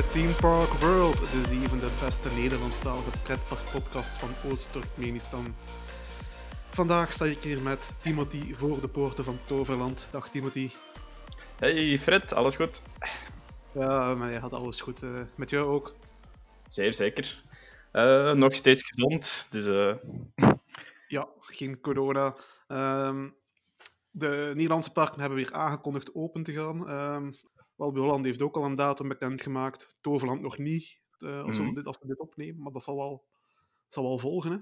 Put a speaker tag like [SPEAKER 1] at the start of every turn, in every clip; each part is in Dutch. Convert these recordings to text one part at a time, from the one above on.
[SPEAKER 1] bij Team Park World, de zevende beste Nederlandstalige pretparkpodcast van Oost-Turkmenistan. Vandaag sta ik hier met Timothy voor de poorten van Toverland. Dag Timothy.
[SPEAKER 2] Hey Fred, alles goed?
[SPEAKER 1] Ja, maar je had alles goed. eh, met jou ook?
[SPEAKER 2] Zeer zeker. Eh, nog steeds gezond, dus eh,
[SPEAKER 1] Ja, geen corona. Ehm, de Nederlandse parken hebben weer aangekondigd open te gaan. Ehm Walby Holland heeft ook al een datum bekendgemaakt. Toverland nog niet, eh, als, we
[SPEAKER 2] Mhm.
[SPEAKER 1] dit, als we dit opnemen. Maar dat zal wel, zal wel volgen, hè?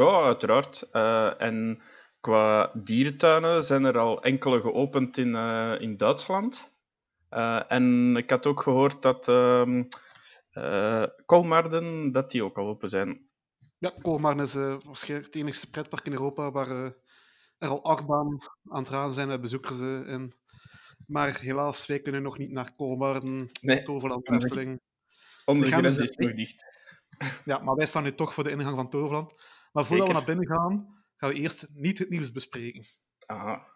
[SPEAKER 2] ja, uiteraard. Eh, en qua dierentuinen zijn er al enkele geopend in, eh, in Duitsland. En ik had ook gehoord dat ehm eh, Kolmarden, dat die ook al open zijn.
[SPEAKER 1] Ja, Kolmar is waarschijnlijk het enigste pretpark in Europa waar er al achtbaan aan het gaan zijn met bezoekers in. Maar helaas, wij kunnen nog niet naar Kolmarden,
[SPEAKER 2] Nee,
[SPEAKER 1] Toverland, Efteling.
[SPEAKER 2] onze
[SPEAKER 1] De grens
[SPEAKER 2] grens
[SPEAKER 1] is
[SPEAKER 2] nog
[SPEAKER 1] dicht. Ja, maar wij staan nu toch voor de ingang van Toverland. Maar voordat we naar binnen gaan, gaan we eerst niet het nieuws bespreken.
[SPEAKER 2] Aha.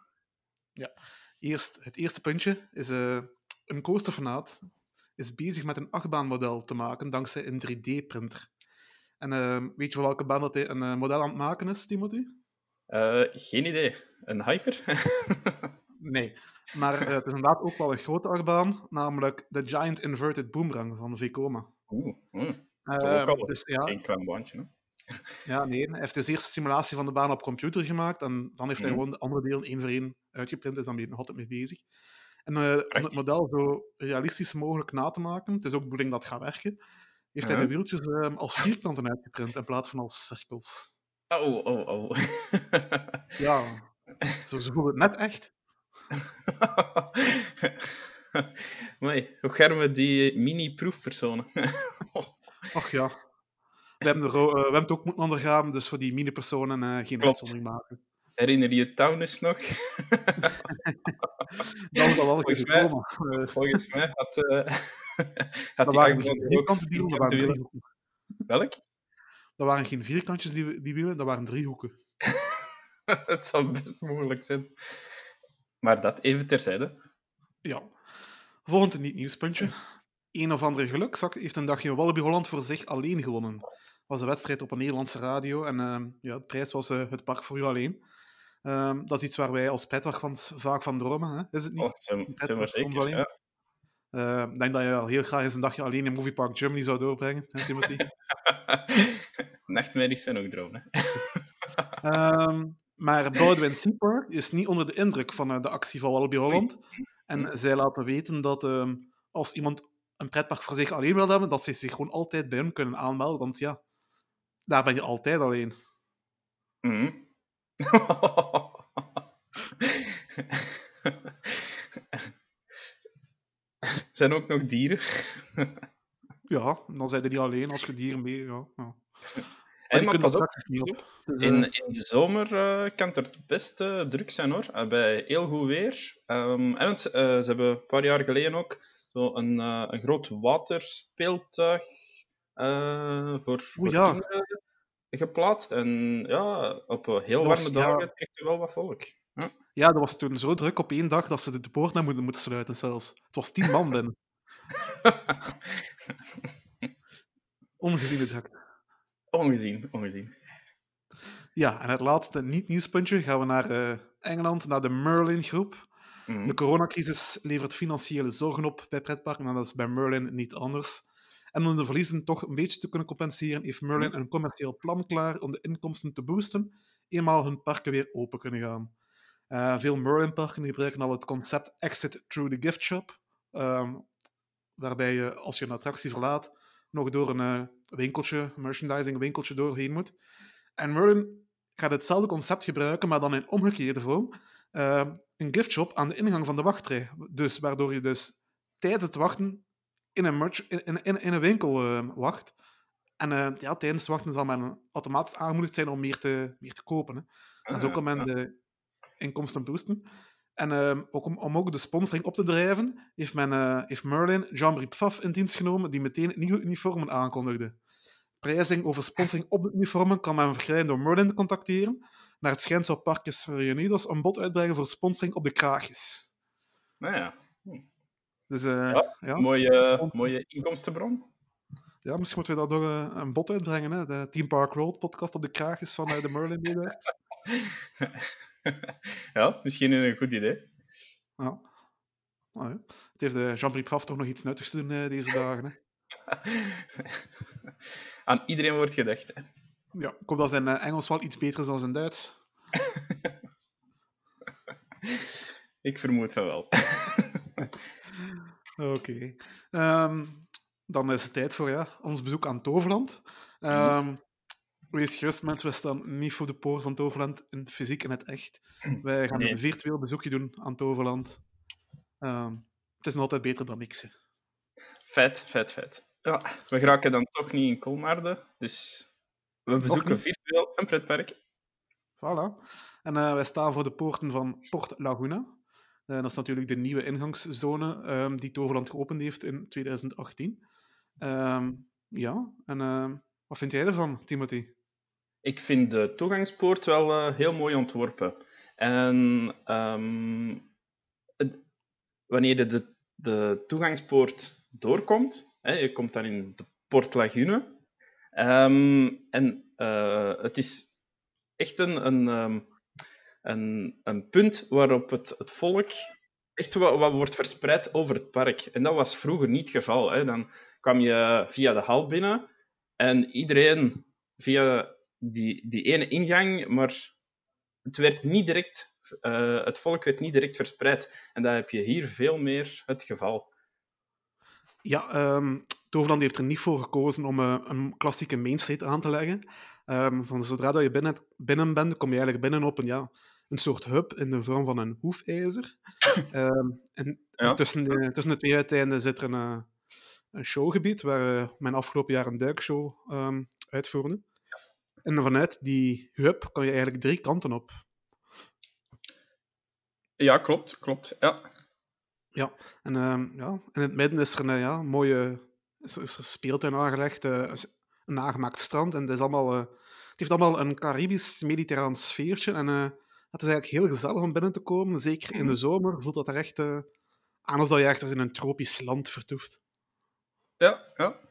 [SPEAKER 1] Eerst, het eerste puntje is eh, een coasterfanaat is bezig met een achtbaanmodel te maken dankzij een 3D-printer. En eh, weet je voor welke baan dat hij een eh, model aan het maken is, Timothy?
[SPEAKER 2] Geen idee. Een hyper?
[SPEAKER 1] Nee. Maar eh, het is inderdaad ook wel een grote achtbaan, namelijk de Giant Inverted Boomerang van Vekoma.
[SPEAKER 2] Oeh.
[SPEAKER 1] Eh,
[SPEAKER 2] al
[SPEAKER 1] dus ja,
[SPEAKER 2] klein baantje, hè?
[SPEAKER 1] ja, nee. Hij heeft dus eerst de simulatie van de baan op computer gemaakt en dan heeft hij
[SPEAKER 2] Mhm.
[SPEAKER 1] gewoon de andere delen één voor één uitgeprint, is dan ben je nog altijd mee bezig. En eh, om het model zo realistisch mogelijk na te maken, het is ook de bedoeling dat het gaat werken, heeft hij de wieltjes eh, als vierkanten uitgeprint in plaats van als cirkels.
[SPEAKER 2] Oh, oh, oh.
[SPEAKER 1] Ja, zo, ze voelen het net echt.
[SPEAKER 2] Mooi, hoe garmen die mini-proefpersonen?
[SPEAKER 1] Ach ja. We hebben, er, eh, we hebben het ook moeten ondergaan, dus voor die mini-personen eh, geen uitzondering maken.
[SPEAKER 2] Herinner je je Taunus nog?
[SPEAKER 1] Dat is al wel
[SPEAKER 2] Volgens mij-.
[SPEAKER 1] Eh,
[SPEAKER 2] Volgens mij had, eh had die
[SPEAKER 1] waren
[SPEAKER 2] achtbaan
[SPEAKER 1] geen
[SPEAKER 2] ook
[SPEAKER 1] vierkante wielen, dat waren driehoeken.
[SPEAKER 2] Welk?
[SPEAKER 1] Dat waren geen vierkantjes, die, die wielen, dat waren driehoeken.
[SPEAKER 2] Het zou best mogelijk zijn. Maar dat even terzijde.
[SPEAKER 1] Ja. Volgende niet-nieuwspuntje. Een of andere gelukzak heeft een dagje Wallaby Holland voor zich alleen gewonnen. Was een wedstrijd op een Nederlandse radio en ehm, ja, de prijs was eh, het park voor u alleen. Ehm, dat is iets waar wij als pretparkfans vaak van dromen, hè? is het niet?
[SPEAKER 2] Oh, zijn, zijn we zeker.
[SPEAKER 1] alleen.
[SPEAKER 2] Ja.
[SPEAKER 1] Eh, Ik denk dat je al heel graag eens een dagje alleen in Movie Park Germany zou doorbrengen, hè, Timothy?
[SPEAKER 2] Nachtmerries zijn ook dromen. hè.
[SPEAKER 1] Maar Boudewijn Seapark is niet onder de indruk van eh, de actie van Wallaby Holland. En zij laten weten dat ehm, als iemand een pretpark voor zich alleen wil hebben, dat ze zich gewoon altijd bij hun kunnen aanmelden. Want ja, daar ben je altijd alleen.
[SPEAKER 2] Mhm. zijn ook nog dieren.
[SPEAKER 1] Ja, dan zijn er niet alleen als je dieren mee... Ja, ja. Maar die kunnen straks niet op. Dus,
[SPEAKER 2] In,
[SPEAKER 1] eh,
[SPEAKER 2] in de zomer eh, kan het best eh, druk zijn hoor, Eh, bij heel goed weer. En eh, ze hebben een paar jaar geleden ook zo een, een groot waterspeeltuig voor, voor
[SPEAKER 1] ja.
[SPEAKER 2] kinderen geplaatst. En ja, op heel
[SPEAKER 1] was-
[SPEAKER 2] warme dagen
[SPEAKER 1] ja.
[SPEAKER 2] trekt er wel wat volk. Ja.
[SPEAKER 1] ja, dat was toen zo druk op één dag dat ze de, de poort naar moeten, moeten sluiten zelfs. Het was tien man binnen. Ongezien het hek.
[SPEAKER 2] Ongezien, ongezien.
[SPEAKER 1] Ja, en het laatste niet-nieuwspuntje gaan we naar eh, Engeland, naar de Merlin-groep.
[SPEAKER 2] Mhm.
[SPEAKER 1] De coronacrisis levert financiële zorgen op bij pretparken en dat is bij Merlin niet anders. En om de verliezen toch een beetje te kunnen compenseren, heeft Merlin een commercieel plan klaar om de inkomsten te boosten, eenmaal hun parken weer open kunnen gaan. Eh, veel Merlin-parken gebruiken al het concept Exit Through the Gift Shop, ehm, waarbij je als je een attractie verlaat nog door een eh, winkeltje, merchandising winkeltje doorheen moet. En Merlin gaat hetzelfde concept gebruiken, maar dan in omgekeerde vorm. Eh, een giftshop aan de ingang van de wachtrij. Dus waardoor je dus tijdens het wachten in een, merch, in, in, in een winkel eh, wacht. En ja, tijdens het wachten zal men automatisch aangemoedigd zijn om meer te, meer te kopen. Hè. En zo
[SPEAKER 2] Ah,
[SPEAKER 1] kan men de inkomsten boosten. En ehm, ook om, om ook de sponsoring op te drijven, heeft, men, eh, heeft Merlin Jean-Marie Pfaff in dienst genomen, die meteen nieuwe uniformen aankondigde. Prijzing over sponsoring op de uniformen kan men verkrijgen door Merlin te contacteren. Naar het schijnt zou Parques Reunidos een bod uitbrengen voor sponsoring op de kraagjes.
[SPEAKER 2] Nou ja. Hm.
[SPEAKER 1] Dus uh,
[SPEAKER 2] ja,
[SPEAKER 1] ja,
[SPEAKER 2] mooie, mooie inkomstenbron.
[SPEAKER 1] Ja, misschien moeten we daar nog uh, een bot uitbrengen. Hè? De Team Park Road podcast op de kraagjes van de Merlin meewerkt.
[SPEAKER 2] ja, misschien een goed idee.
[SPEAKER 1] Ja. Ah, ja. Het heeft uh, Jean-Pierre Pfaff toch nog iets nuttigs te doen deze dagen. Hè?
[SPEAKER 2] Aan iedereen wordt gedacht. Hè?
[SPEAKER 1] Ja, ik hoop dat zijn Engels wel iets beter is dan zijn Duits.
[SPEAKER 2] ik vermoed van wel.
[SPEAKER 1] Oké. Okay. Um, dan is het tijd voor ja, ons bezoek aan Toverland. Um, wees gerust, mensen, we staan niet voor de poort van Toverland in het fysiek en het echt. Wij gaan nee. een virtueel bezoekje doen aan Toverland. Um, het is nog altijd beter dan niks. Hè.
[SPEAKER 2] Vet, vet, vet. Ja, we geraken dan toch niet in Kolmaarden, dus we bezoeken virtueel een pretpark.
[SPEAKER 1] Voilà. En uh, wij staan voor de poorten van Port Laguna. Uh, dat is natuurlijk de nieuwe ingangszone um, die Toverland geopend heeft in 2018. Um, ja, en uh, wat vind jij ervan, Timothy?
[SPEAKER 2] Ik vind de toegangspoort wel uh, heel mooi ontworpen. En um, het, wanneer je de, de toegangspoort doorkomt, hè, je komt dan in de Port Lagune, um, en uh, het is echt een, een, een, een punt waarop het, het volk echt wat, wat, wordt verspreid over het park. En dat was vroeger niet het geval. Hè. Dan kwam je via de hal binnen en iedereen via die, die ene ingang, maar het werd niet direct, uh, het volk werd niet direct verspreid. En dat heb je hier veel meer het geval.
[SPEAKER 1] Ja, um, Toverland heeft er niet voor gekozen om uh, een klassieke mainstreet aan te leggen. Um, van zodra dat je binnen, binnen bent, kom je eigenlijk binnen op een, ja, een soort hub in de vorm van een hoefijzer. um, en ja. tussen, de, tussen de twee uiteinden zit er een, uh, een showgebied waar uh, mijn afgelopen jaar een duikshow uitvoerde. En vanuit die hub kan je eigenlijk drie kanten op.
[SPEAKER 2] Ja, klopt, klopt. Ja.
[SPEAKER 1] Ja, en uh, ja, in het midden is er een ja, mooie is, is er speeltuin aangelegd, uh, een nagemaakt strand. En het, is allemaal, uh, het heeft allemaal een Caribisch-mediterraan sfeertje. En uh, het is eigenlijk heel gezellig om binnen te komen. Zeker in de zomer voelt dat er echt aan alsof je echt in een tropisch land vertoeft.
[SPEAKER 2] Ja, ja.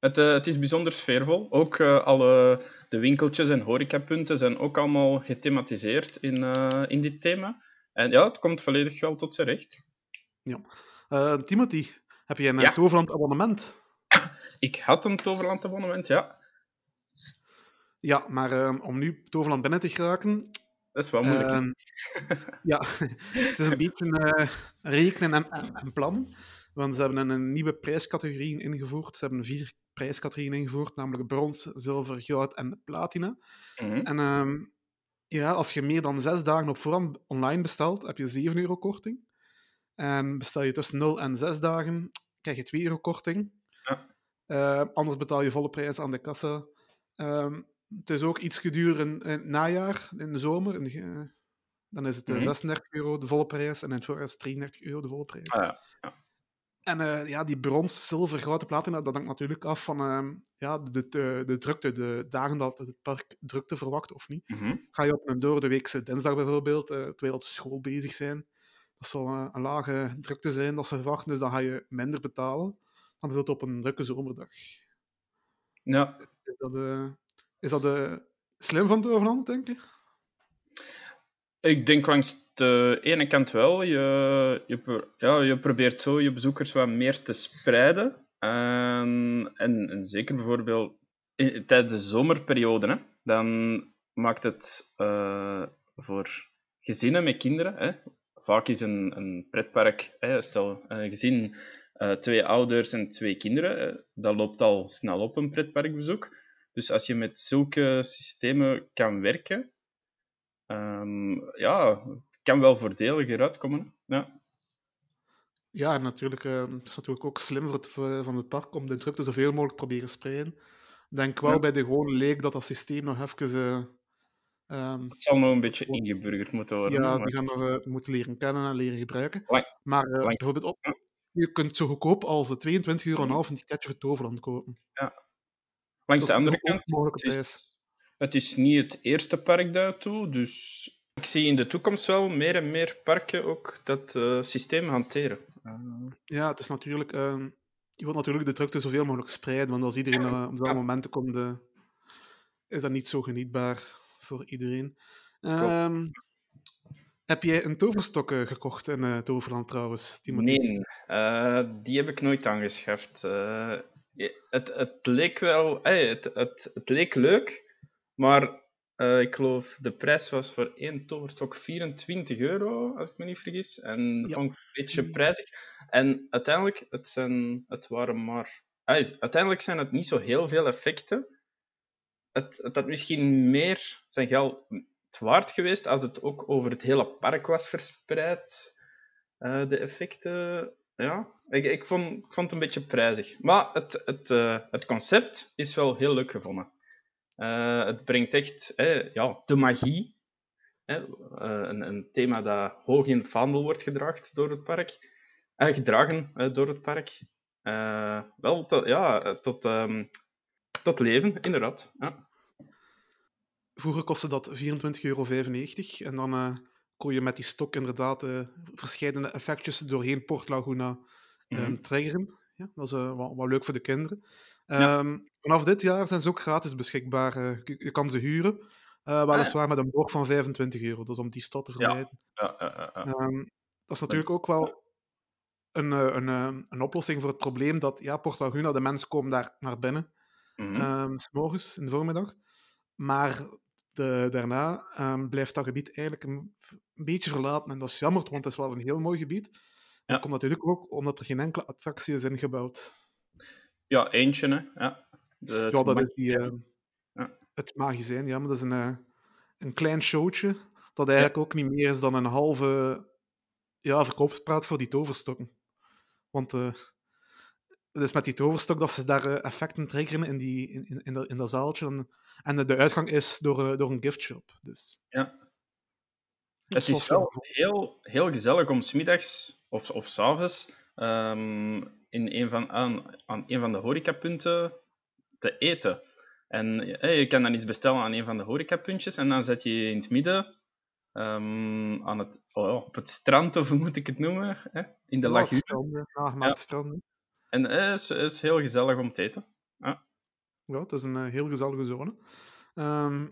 [SPEAKER 2] Het, uh, het is bijzonder sfeervol. Ook uh, alle de winkeltjes en horecapunten zijn ook allemaal gethematiseerd in, uh, in dit thema. En ja, het komt volledig wel tot zijn recht.
[SPEAKER 1] Ja. Timothy, heb je een ja. Toverland abonnement?
[SPEAKER 2] Ik had een Toverland abonnement, ja.
[SPEAKER 1] Ja, maar om nu Toverland binnen te geraken...
[SPEAKER 2] Dat is wel moeilijk.
[SPEAKER 1] ja, het is een beetje rekenen en, en plan. Want ze hebben een nieuwe prijscategorie ingevoerd. Ze hebben vier prijscategorieën ingevoerd, namelijk brons, zilver, goud en platina.
[SPEAKER 2] Mhm.
[SPEAKER 1] En ehm, ja, als je meer dan zes dagen op voorhand online bestelt, heb je 7 euro korting. En bestel je tussen 0 en 6 dagen, krijg je 2 euro korting.
[SPEAKER 2] Ja.
[SPEAKER 1] Uh, anders betaal je volle prijs aan de kassa. Um, het is ook iets duurder in, in, het najaar, in de zomer. In de, dan is het uh,
[SPEAKER 2] Mhm.
[SPEAKER 1] 36 euro de volle prijs en in het voorjaar is het 33 euro de volle prijs.
[SPEAKER 2] Ah, ja. Ja.
[SPEAKER 1] En eh, ja, die brons, zilver, goud platina, dat hangt natuurlijk af van ehm, ja, de, de, de drukte, de dagen dat het park drukte verwacht of niet.
[SPEAKER 2] Mhm.
[SPEAKER 1] Ga je op een door de weekse dinsdag bijvoorbeeld, eh, terwijl de school bezig zijn, dat zal eh, een lage drukte zijn dat ze verwachten, dus dan ga je minder betalen dan bijvoorbeeld op een drukke zomerdag.
[SPEAKER 2] Ja.
[SPEAKER 1] Is dat, is dat slim van de overhand, denk je?
[SPEAKER 2] Ik denk langs de ene kant wel. Je, je, ja, je probeert zo je bezoekers wat meer te spreiden. En, en, en zeker bijvoorbeeld tijdens de zomerperiode, hè, dan maakt het eh, voor gezinnen met kinderen. Hè, vaak is een, een pretpark, hè, stel een gezin, eh, twee ouders en twee kinderen, dat loopt al snel op een pretparkbezoek. Dus als je met zulke systemen kan werken, Ehm, ja, kan wel voordeliger uitkomen. Ja.
[SPEAKER 1] Ja, en natuurlijk, eh, het is natuurlijk ook slim voor het, voor- van het park om de drukte zoveel mogelijk proberen spreiden. Ik denk wel
[SPEAKER 2] Ja.
[SPEAKER 1] bij de gewone leek dat dat systeem nog even... ehm,
[SPEAKER 2] Het zal nog een beetje ingeburgerd moeten worden.
[SPEAKER 1] Ja,
[SPEAKER 2] maar-
[SPEAKER 1] die gaan nog eh, moeten leren kennen en leren gebruiken. Maar bijvoorbeeld, op,
[SPEAKER 2] Ja.
[SPEAKER 1] je kunt zo goedkoop als de 22,5 euro
[SPEAKER 2] Mhm.
[SPEAKER 1] een ticketje voor Toverland kopen.
[SPEAKER 2] Langs
[SPEAKER 1] Dat
[SPEAKER 2] de andere
[SPEAKER 1] de
[SPEAKER 2] kant, het is, het is niet het eerste park daartoe, dus ik zie in de toekomst wel meer en meer parken ook dat eh, systeem hanteren. Uh,
[SPEAKER 1] Ja, het is natuurlijk... ehm, je wilt natuurlijk de drukte zoveel mogelijk spreiden, want als iedereen eh, op
[SPEAKER 2] ja,
[SPEAKER 1] momenten komt, eh, is dat niet zo genietbaar voor iedereen. Ehm, heb jij een toverstok eh, gekocht in eh Toverland trouwens, Timothy?
[SPEAKER 2] Nee, eh, die heb ik nooit aangeschaft. Eh, het, het leek wel, eh, het, het, het leek leuk, maar eh, ik geloof de prijs was voor één toverstok 24 euro, als ik me niet vergis. En dat
[SPEAKER 1] Ja.
[SPEAKER 2] vond ik een beetje prijzig. En uiteindelijk, het, zijn, het waren maar. uiteindelijk zijn het niet zo heel veel effecten. Het, het had misschien meer zijn geld het waard geweest als het ook over het hele park was verspreid. Eh, de effecten, ja, ik, ik, vond, ik vond het een beetje prijzig. Maar het, het, eh, het concept is wel heel leuk gevonden. Eh, het brengt echt eh, ja, de magie. hè, eh, een, een thema dat hoog in het vaandel wordt gedragen door het park. eh, gedragen eh, door het park. Eh, wel tot, ja, tot, ehm, tot leven, inderdaad. Ja.
[SPEAKER 1] Vroeger kostte dat 24,95 euro. En dan eh, kon je met die stok inderdaad eh verschillende effectjes doorheen Port Laguna ehm,
[SPEAKER 2] Mhm.
[SPEAKER 1] triggeren. Ja, dat is eh, wel, wel leuk voor de kinderen.
[SPEAKER 2] Ja.
[SPEAKER 1] Ehm, vanaf dit jaar zijn ze ook gratis beschikbaar. eh, je, je kan ze huren. eh,
[SPEAKER 2] Ah,
[SPEAKER 1] weliswaar met een boog van 25 euro. Dat is om die stad te vermijden.
[SPEAKER 2] Ja, ja.
[SPEAKER 1] Ehm, dat is natuurlijk ook wel een, eh, een, een oplossing voor het probleem dat ja, Port Laguna, de mensen komen daar naar binnen. Ehm, 's morgens in de voormiddag. Maar de, daarna blijft dat gebied eigenlijk een, een beetje verlaten. En dat is jammer, want het is wel een heel mooi gebied. Dat komt natuurlijk ook omdat er geen enkele attractie is ingebouwd.
[SPEAKER 2] Ja, eentje, hè. Ja, de,
[SPEAKER 1] Ja, dat
[SPEAKER 2] mag-
[SPEAKER 1] is die, eh,
[SPEAKER 2] Ja.
[SPEAKER 1] het magazijn. Ja, maar dat is een, eh, een klein showtje dat eigenlijk ook niet meer is dan een halve ja, verkoopspraat voor die toverstokken. Want eh, het is met die toverstok dat ze daar effecten triggeren in, die, in, in, in, dat, in dat zaaltje. En, en de, uitgang is door, door een giftshop. Dus,
[SPEAKER 2] Ja. Het is wel heel, heel gezellig om smiddags of, of s avonds ehm, in een van, aan, aan een van de horecapunten te eten. En eh, je kan dan iets bestellen aan een van de horecapuntjes en dan zet je je in het midden ehm, aan het, oh, ja, op het strand, of hoe moet ik het noemen, hè? in de lagune.
[SPEAKER 1] Nagemaakte stranden.
[SPEAKER 2] En het is, is heel gezellig om te eten.
[SPEAKER 1] Ja, het is een eh, heel gezellige zone. Ehm,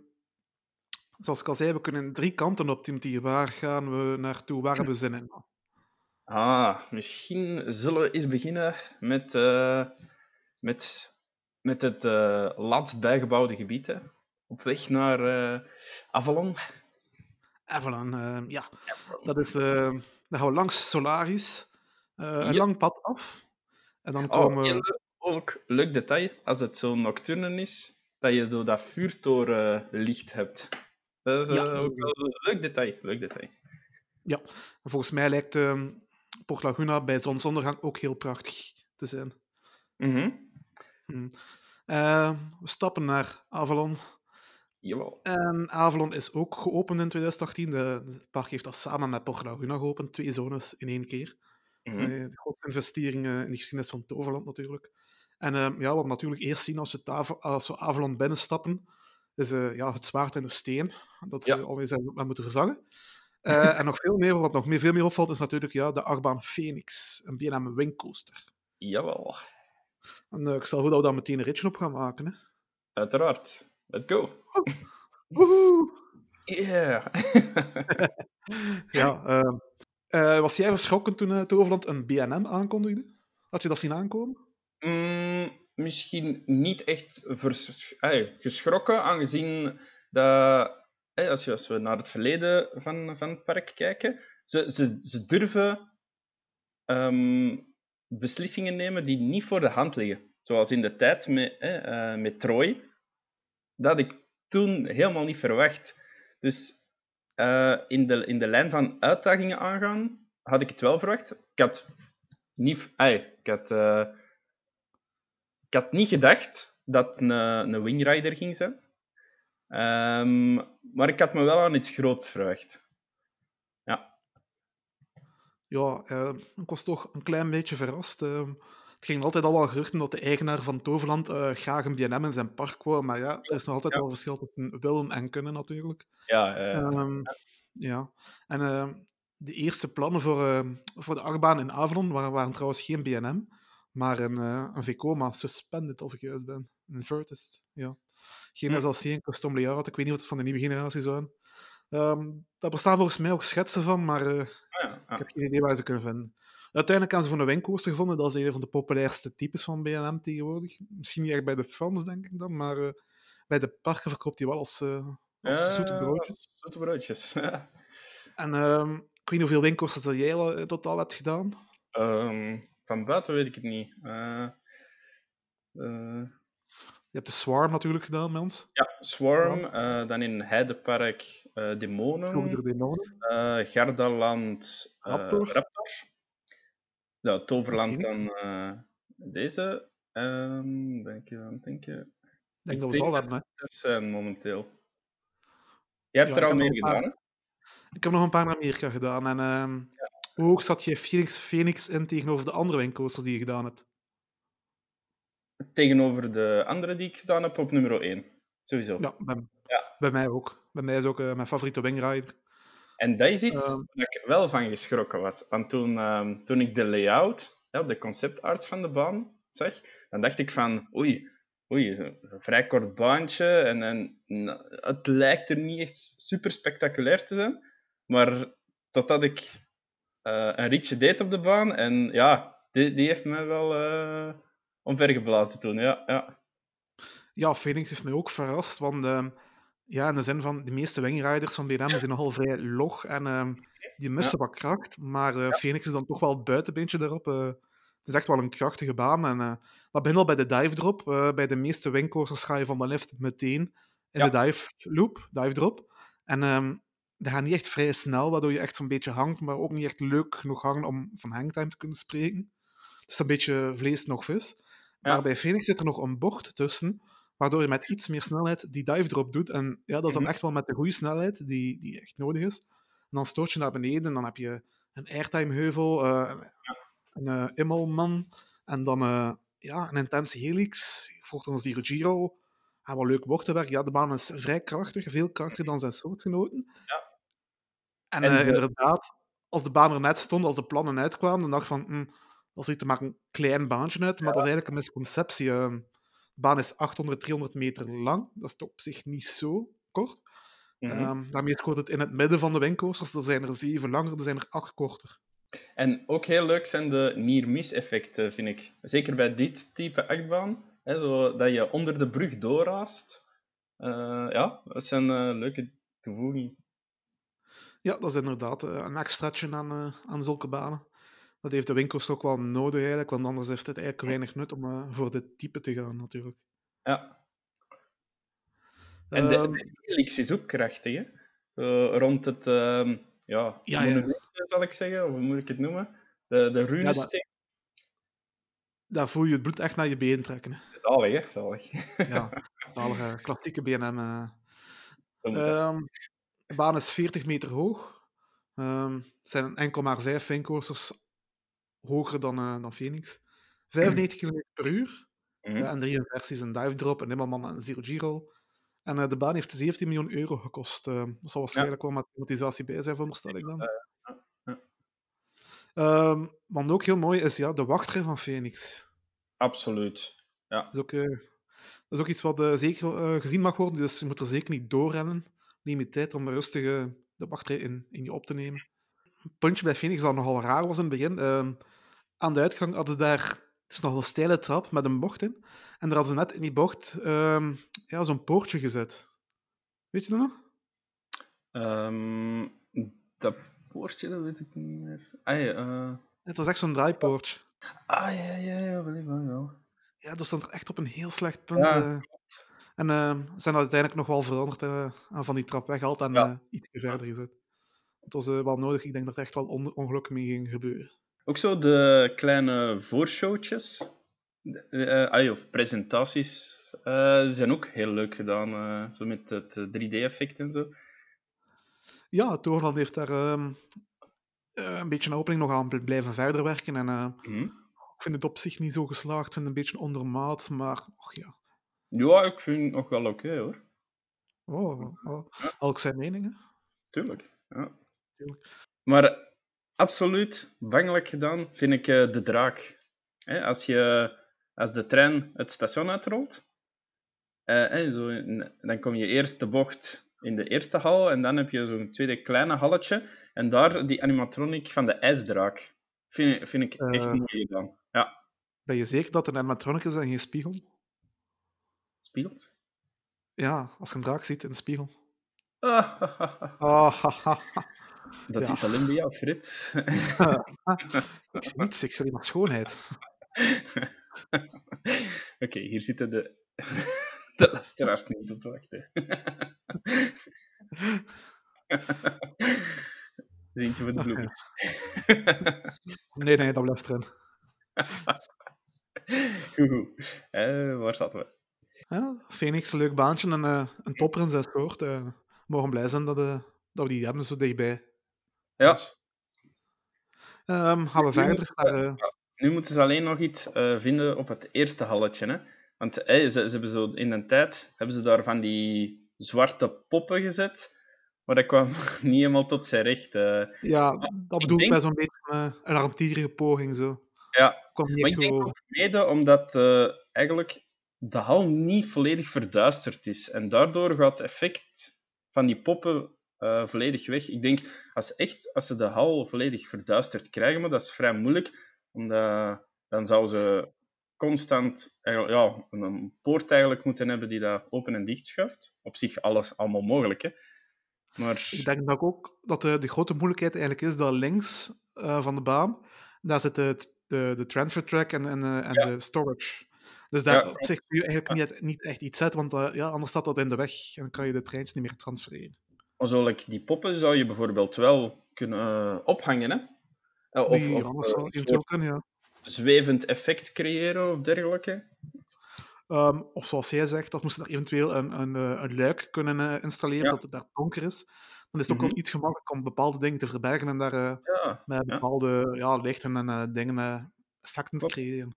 [SPEAKER 1] zoals ik al zei, we kunnen drie kanten op, Timothy. Waar gaan we naartoe? Waar hebben we zin in?
[SPEAKER 2] Ah, misschien zullen we eens beginnen met, eh, met, met het eh, laatst bijgebouwde gebied. Hè. Op weg naar eh, Avalon.
[SPEAKER 1] Avalon, ja. Dat is, dan gaan we langs Solaris. een lang pad af. En dan
[SPEAKER 2] Oh,
[SPEAKER 1] komen
[SPEAKER 2] leuk- ook leuk detail, als het zo nocturne is, dat je zo dat vuurtorenlicht hebt. Dat is
[SPEAKER 1] Ja,
[SPEAKER 2] ook wel een leuk detail. Leuk detail.
[SPEAKER 1] Ja, volgens mij lijkt ehm, Port Laguna bij zonsondergang ook heel prachtig te zijn.
[SPEAKER 2] Mhm.
[SPEAKER 1] Eh, we stappen naar Avalon.
[SPEAKER 2] Jawel.
[SPEAKER 1] En Avalon is ook geopend in 2018. De, het park heeft dat samen met Port Laguna geopend. Twee zones in één keer.
[SPEAKER 2] Mhm.
[SPEAKER 1] Eh, de grootste investering eh, in de geschiedenis van Toverland natuurlijk. En ehm, ja, wat we natuurlijk eerst zien als we, als we Avalon binnenstappen, is eh, ja, het zwaard en de steen. Dat ze
[SPEAKER 2] Ja.
[SPEAKER 1] alweer zijn moeten vervangen. Eh, en nog veel meer, wat nog meer, veel meer opvalt, is natuurlijk ja, de achtbaan Phoenix. Een B&M Wingcoaster.
[SPEAKER 2] Jawel.
[SPEAKER 1] En eh, ik stel voor dat we daar meteen een ritje op gaan maken. Hè.
[SPEAKER 2] Uiteraard. Let's go.
[SPEAKER 1] Woehoe!
[SPEAKER 2] Yeah.
[SPEAKER 1] Ja, ehm, eh, was jij verschrokken toen eh, Toverland een B&M aankondigde? Had je dat zien aankomen?
[SPEAKER 2] Mm, misschien niet echt vers- geschrokken, aangezien dat, als, je, als we naar het verleden van, van het park kijken, ze, ze, ze durven ehm, beslissingen nemen die niet voor de hand liggen. Zoals in de tijd met, eh, met Troy. Dat ik toen helemaal niet verwacht. Dus eh, in, de, in de lijn van uitdagingen aangaan, had ik het wel verwacht. Ik had niet... ik had... eh, ik had niet gedacht dat een, een wingrider ging zijn. Ehm, maar ik had me wel aan iets groots verwacht.
[SPEAKER 1] Ja, eh, ik was toch een klein beetje verrast. eh. het ging altijd al wel geruchten dat de eigenaar van Toverland eh, graag een B&M in zijn park wou. Maar ja, er is nog altijd
[SPEAKER 2] Ja.
[SPEAKER 1] wel verschil tussen willen en kunnen natuurlijk.
[SPEAKER 2] Ja, eh,
[SPEAKER 1] Ehm, ja, en ehm, de eerste plannen voor, eh, voor de achtbaan in Avalon waren, waren trouwens geen BNM, maar een, uh, een Vekoma Suspended, als ik juist ben. Een Vertist, ja. Geen
[SPEAKER 2] Hm.
[SPEAKER 1] SLC en custom layout. Ik weet niet of het van de nieuwe generatie zijn. Ehm daar bestaan volgens mij ook schetsen van, maar uh,
[SPEAKER 2] Ah, ja, ja.
[SPEAKER 1] ik heb geen idee waar ze kunnen vinden. Uiteindelijk hebben ze voor een wingcoaster gevonden. Dat is een van de populairste types van BNM tegenwoordig. Misschien niet echt bij de fans, denk ik dan, maar uh, bij de parken verkoopt hij wel als, uh, als zoete broodjes.
[SPEAKER 2] Zoete broodjes.
[SPEAKER 1] en um, ik weet niet hoeveel wingcoasters dat jij totaal hebt gedaan.
[SPEAKER 2] Um, van buiten weet ik het niet.
[SPEAKER 1] Je hebt de Swarm natuurlijk gedaan met ons.
[SPEAKER 2] Ja, Swarm. Ja. Uh, dan in Heidepark uh, Demonen.
[SPEAKER 1] Vroeger Demonen.
[SPEAKER 2] Uh, Gardaland
[SPEAKER 1] Raptor.
[SPEAKER 2] Raptor. Ja, Toverland dan deze. Um, ben ik aan denken.
[SPEAKER 1] Ik denk dat we ze al hebben, hè?
[SPEAKER 2] Dat zijn momenteel. Jij hebt ja, er al mee gedaan, hè?
[SPEAKER 1] Ik heb nog een paar naar Amerika gedaan. En ja. hoe hoog zat je Phoenix, Phoenix in tegenover de andere windcoasters die je gedaan hebt?
[SPEAKER 2] Tegenover de andere die ik gedaan heb op nummer 1. Sowieso.
[SPEAKER 1] Ja, bij,
[SPEAKER 2] ja.
[SPEAKER 1] bij mij ook. Bij mij is ook uh, mijn favoriete wingrider.
[SPEAKER 2] En dat is iets uh, waar ik wel van geschrokken was. Want toen, uh, toen ik de layout, ja, de conceptarts van de baan zag, dan dacht ik van, oei, oei, een vrij kort baantje en, en het lijkt er niet echt super spectaculair te zijn. Maar totdat ik uh, een ritje deed op de baan en ja, die, die heeft mij wel uh, omvergeblazen toen, ja, ja.
[SPEAKER 1] Ja, Phoenix heeft mij ook verrast, want uh, ja, in de zin van de meeste wingriders van BNM zijn nogal vrij log en uh, die missen ja. wat kracht, maar uh, ja. Phoenix is dan toch wel het buitenbeentje daarop. Uh, het is echt wel een krachtige baan en uh, dat begint al bij de dive drop. Bij de meeste wingcoasters ga je van de lift meteen in ja. de dive loop, dive drop. En um, dat gaat niet echt vrij snel, waardoor je echt zo'n beetje hangt, maar ook niet echt leuk genoeg hangen om van hangtime te kunnen spreken. Dus een beetje vlees nog vis. Maar bij Phoenix zit er nog een bocht tussen, waardoor je met iets meer snelheid die dive drop doet. En ja, dat is dan
[SPEAKER 2] Mhm.
[SPEAKER 1] echt wel met de goede snelheid die, die echt nodig is. En dan stoot je naar beneden en dan heb je een airtime heuvel, uh, een uh, immelman en dan uh, ja, een intense helix. Volgt ons die Giro. Ja, wat leuk bochtenwerk. Ja, de baan is vrij krachtig, veel krachtiger dan zijn soortgenoten.
[SPEAKER 2] Ja.
[SPEAKER 1] En,
[SPEAKER 2] En
[SPEAKER 1] eh,
[SPEAKER 2] de-
[SPEAKER 1] inderdaad, als de baan er net stond, als de plannen uitkwamen, dan dacht ik van, hm, dat ziet er maar een klein baantje uit, maar dat is eigenlijk een misconceptie. Eh, De baan is 800, 300 meter lang. Dat is op zich niet zo kort.
[SPEAKER 2] Mhm.
[SPEAKER 1] Ehm, daarmee scoort het in het midden van de windcoasters. Er zijn er zeven langer, er zijn er acht korter.
[SPEAKER 2] En ook heel leuk zijn de near-miss-effecten, vind ik. Zeker bij dit type achtbaan. Hè, zo dat je onder de brug doorraast. Eh, ja, dat zijn eh, leuke toevoegingen.
[SPEAKER 1] Ja, dat is inderdaad eh, een extraatje aan, aan zulke banen. Dat heeft de winkels ook wel nodig eigenlijk, want anders heeft het eigenlijk weinig nut om eh, voor dit type te gaan natuurlijk.
[SPEAKER 2] Ja. En de,
[SPEAKER 1] Ehm,
[SPEAKER 2] de helix is ook krachtig, hè? Rond het, ehm, ja,
[SPEAKER 1] Ja,
[SPEAKER 2] zal ik zeggen, of hoe moet ik het noemen? De, de runesteen.
[SPEAKER 1] daar voel je het bloed echt naar je been trekken. hè.
[SPEAKER 2] Zalig, hè? Zalig.
[SPEAKER 1] Ja, zalige klassieke BNM. eh. Ehm, de baan is 40 meter hoog. Ehm, het zijn enkel maar vijf windcoasters hoger dan, eh, dan Phoenix. 95 km per uur.
[SPEAKER 2] Mhm.
[SPEAKER 1] En drie versies, een dive drop, een Immelman en een zero Giro. En eh, de baan heeft 17 miljoen euro gekost. Eh, dat zal waarschijnlijk wel met amortisatie bij zijn, veronderstel ik dan.
[SPEAKER 2] ja.
[SPEAKER 1] Ehm, wat ook heel mooi is, ja, de wachtrij van Phoenix.
[SPEAKER 2] Absoluut. Ja.
[SPEAKER 1] Dat is ook, dat is ook iets wat zeker gezien mag worden, dus je moet er zeker niet doorrennen. Neem je tijd om rustig de wachtrij in, in je op te nemen. Een puntje bij Phoenix dat nogal raar was in het begin. Ehm, aan de uitgang hadden ze daar... Het is nogal een steile trap met een bocht in. En daar hadden ze net in die bocht ehm, ja, zo'n poortje gezet. Weet je dat nog?
[SPEAKER 2] Ehm, dat poortje, dat weet ik niet meer. Ah, ja, eh,
[SPEAKER 1] Het was echt zo'n draaipoortje.
[SPEAKER 2] ah, ja, ja, ja, wel, wel, wel.
[SPEAKER 1] Ja, dat stond er echt op een heel slecht punt.
[SPEAKER 2] Ja,
[SPEAKER 1] eh. En eh, ze zijn dat uiteindelijk nog wel veranderd en van die trap weggehaald en
[SPEAKER 2] Ja.
[SPEAKER 1] iets verder gezet. Het was wel nodig. Ik denk dat er echt wel on- ongelukken mee ging gebeuren.
[SPEAKER 2] Ook zo de kleine voorshowtjes, ah, of presentaties, die zijn ook heel leuk gedaan. eh, zo met het eh, 3D-effect en zo.
[SPEAKER 1] Ja, Toorland heeft daar ehm, eh, een beetje een opening nog aan bl- blijven verder werken. En
[SPEAKER 2] Mhm.
[SPEAKER 1] ik vind het op zich niet zo geslaagd. Ik vind het een beetje ondermaat, maar och ja.
[SPEAKER 2] Ja, ik vind het nog wel oké hoor.
[SPEAKER 1] Oh, elk zijn meningen.
[SPEAKER 2] Tuurlijk. Ja.
[SPEAKER 1] Tuurlijk.
[SPEAKER 2] Maar absoluut bangelijk gedaan vind ik eh, de draak. Hè, als, je, als de trein het station uitrolt, eh, zo, in- dan kom je eerst de bocht in de eerste hal en dan heb je zo'n tweede kleine halletje en daar die animatronic van de ijsdraak. Vind, vind ik echt
[SPEAKER 1] Eh.
[SPEAKER 2] mooi gedaan. Ja,
[SPEAKER 1] Ben je zeker dat het een animatronic is en geen spiegel?
[SPEAKER 2] spiegels.
[SPEAKER 1] Ja, als je een draak ziet in de spiegel.
[SPEAKER 2] Ah. Dat
[SPEAKER 1] Ja.
[SPEAKER 2] is alleen bij jou, Frit.
[SPEAKER 1] Ik zie niets, ik zie alleen maar schoonheid.
[SPEAKER 2] Oké, hier zitten de, de luisteraars niet op te wachten. Eentje voor de bloemers.
[SPEAKER 1] Nee, nee, dat blijft erin.
[SPEAKER 2] Goed, goed. Eh, waar zaten we?
[SPEAKER 1] Ja, Phoenix, een leuk baantje en eh, een topper in zijn soort. eh, we mogen blij zijn dat, dat we die hebben zo dichtbij.
[SPEAKER 2] Ja,
[SPEAKER 1] Dus, ehm, gaan we
[SPEAKER 2] Nu
[SPEAKER 1] verder
[SPEAKER 2] moeten
[SPEAKER 1] naar... eh,
[SPEAKER 2] nu moeten ze alleen nog iets eh, vinden op het eerste halletje. Hè? Want ze, ze hebben zo in een tijd hebben ze daar van die zwarte poppen gezet, maar dat kwam niet helemaal tot zijn recht. eh.
[SPEAKER 1] ja, dat bedoel ik bij zo'n beetje een armtierige poging. Zo.
[SPEAKER 2] ja,
[SPEAKER 1] Kwam niet
[SPEAKER 2] Maar ik denk ook mede omdat eigenlijk de hal niet volledig verduisterd is. En daardoor gaat het effect van die poppen eh, volledig weg. Ik denk, als, echt, als ze de hal volledig verduisterd krijgen, maar dat is vrij moeilijk, omdat dan zou ze constant ja, een, poort eigenlijk moeten hebben die dat open en dicht schuift. Op zich alles allemaal mogelijk, hè. Maar
[SPEAKER 1] Ik denk dat ook dat de, de grote moeilijkheid eigenlijk is dat links eh, van de baan, daar zit de, de, de transfer track en, en, eh, en
[SPEAKER 2] Ja.
[SPEAKER 1] de storage. Dus daar
[SPEAKER 2] Ja,
[SPEAKER 1] op zich kun je eigenlijk niet, niet echt iets zetten, want ja, anders staat dat in de weg en dan kan je de treins niet meer transfereren.
[SPEAKER 2] Zoals die poppen zou je bijvoorbeeld wel kunnen eh, ophangen, hè. Eh, Of,
[SPEAKER 1] anders
[SPEAKER 2] eh, soort
[SPEAKER 1] kunnen, ja.
[SPEAKER 2] zwevend effect creëren of dergelijke.
[SPEAKER 1] Ehm, of zoals jij zegt, dat moesten er eventueel een, een, een luik kunnen installeren,
[SPEAKER 2] Ja.
[SPEAKER 1] zodat het daar donker is. Dan is het ook wel iets gemakkelijker om bepaalde dingen te verbergen en daar
[SPEAKER 2] Ja,
[SPEAKER 1] met bepaalde ja, lichten en dingen effecten te creëren.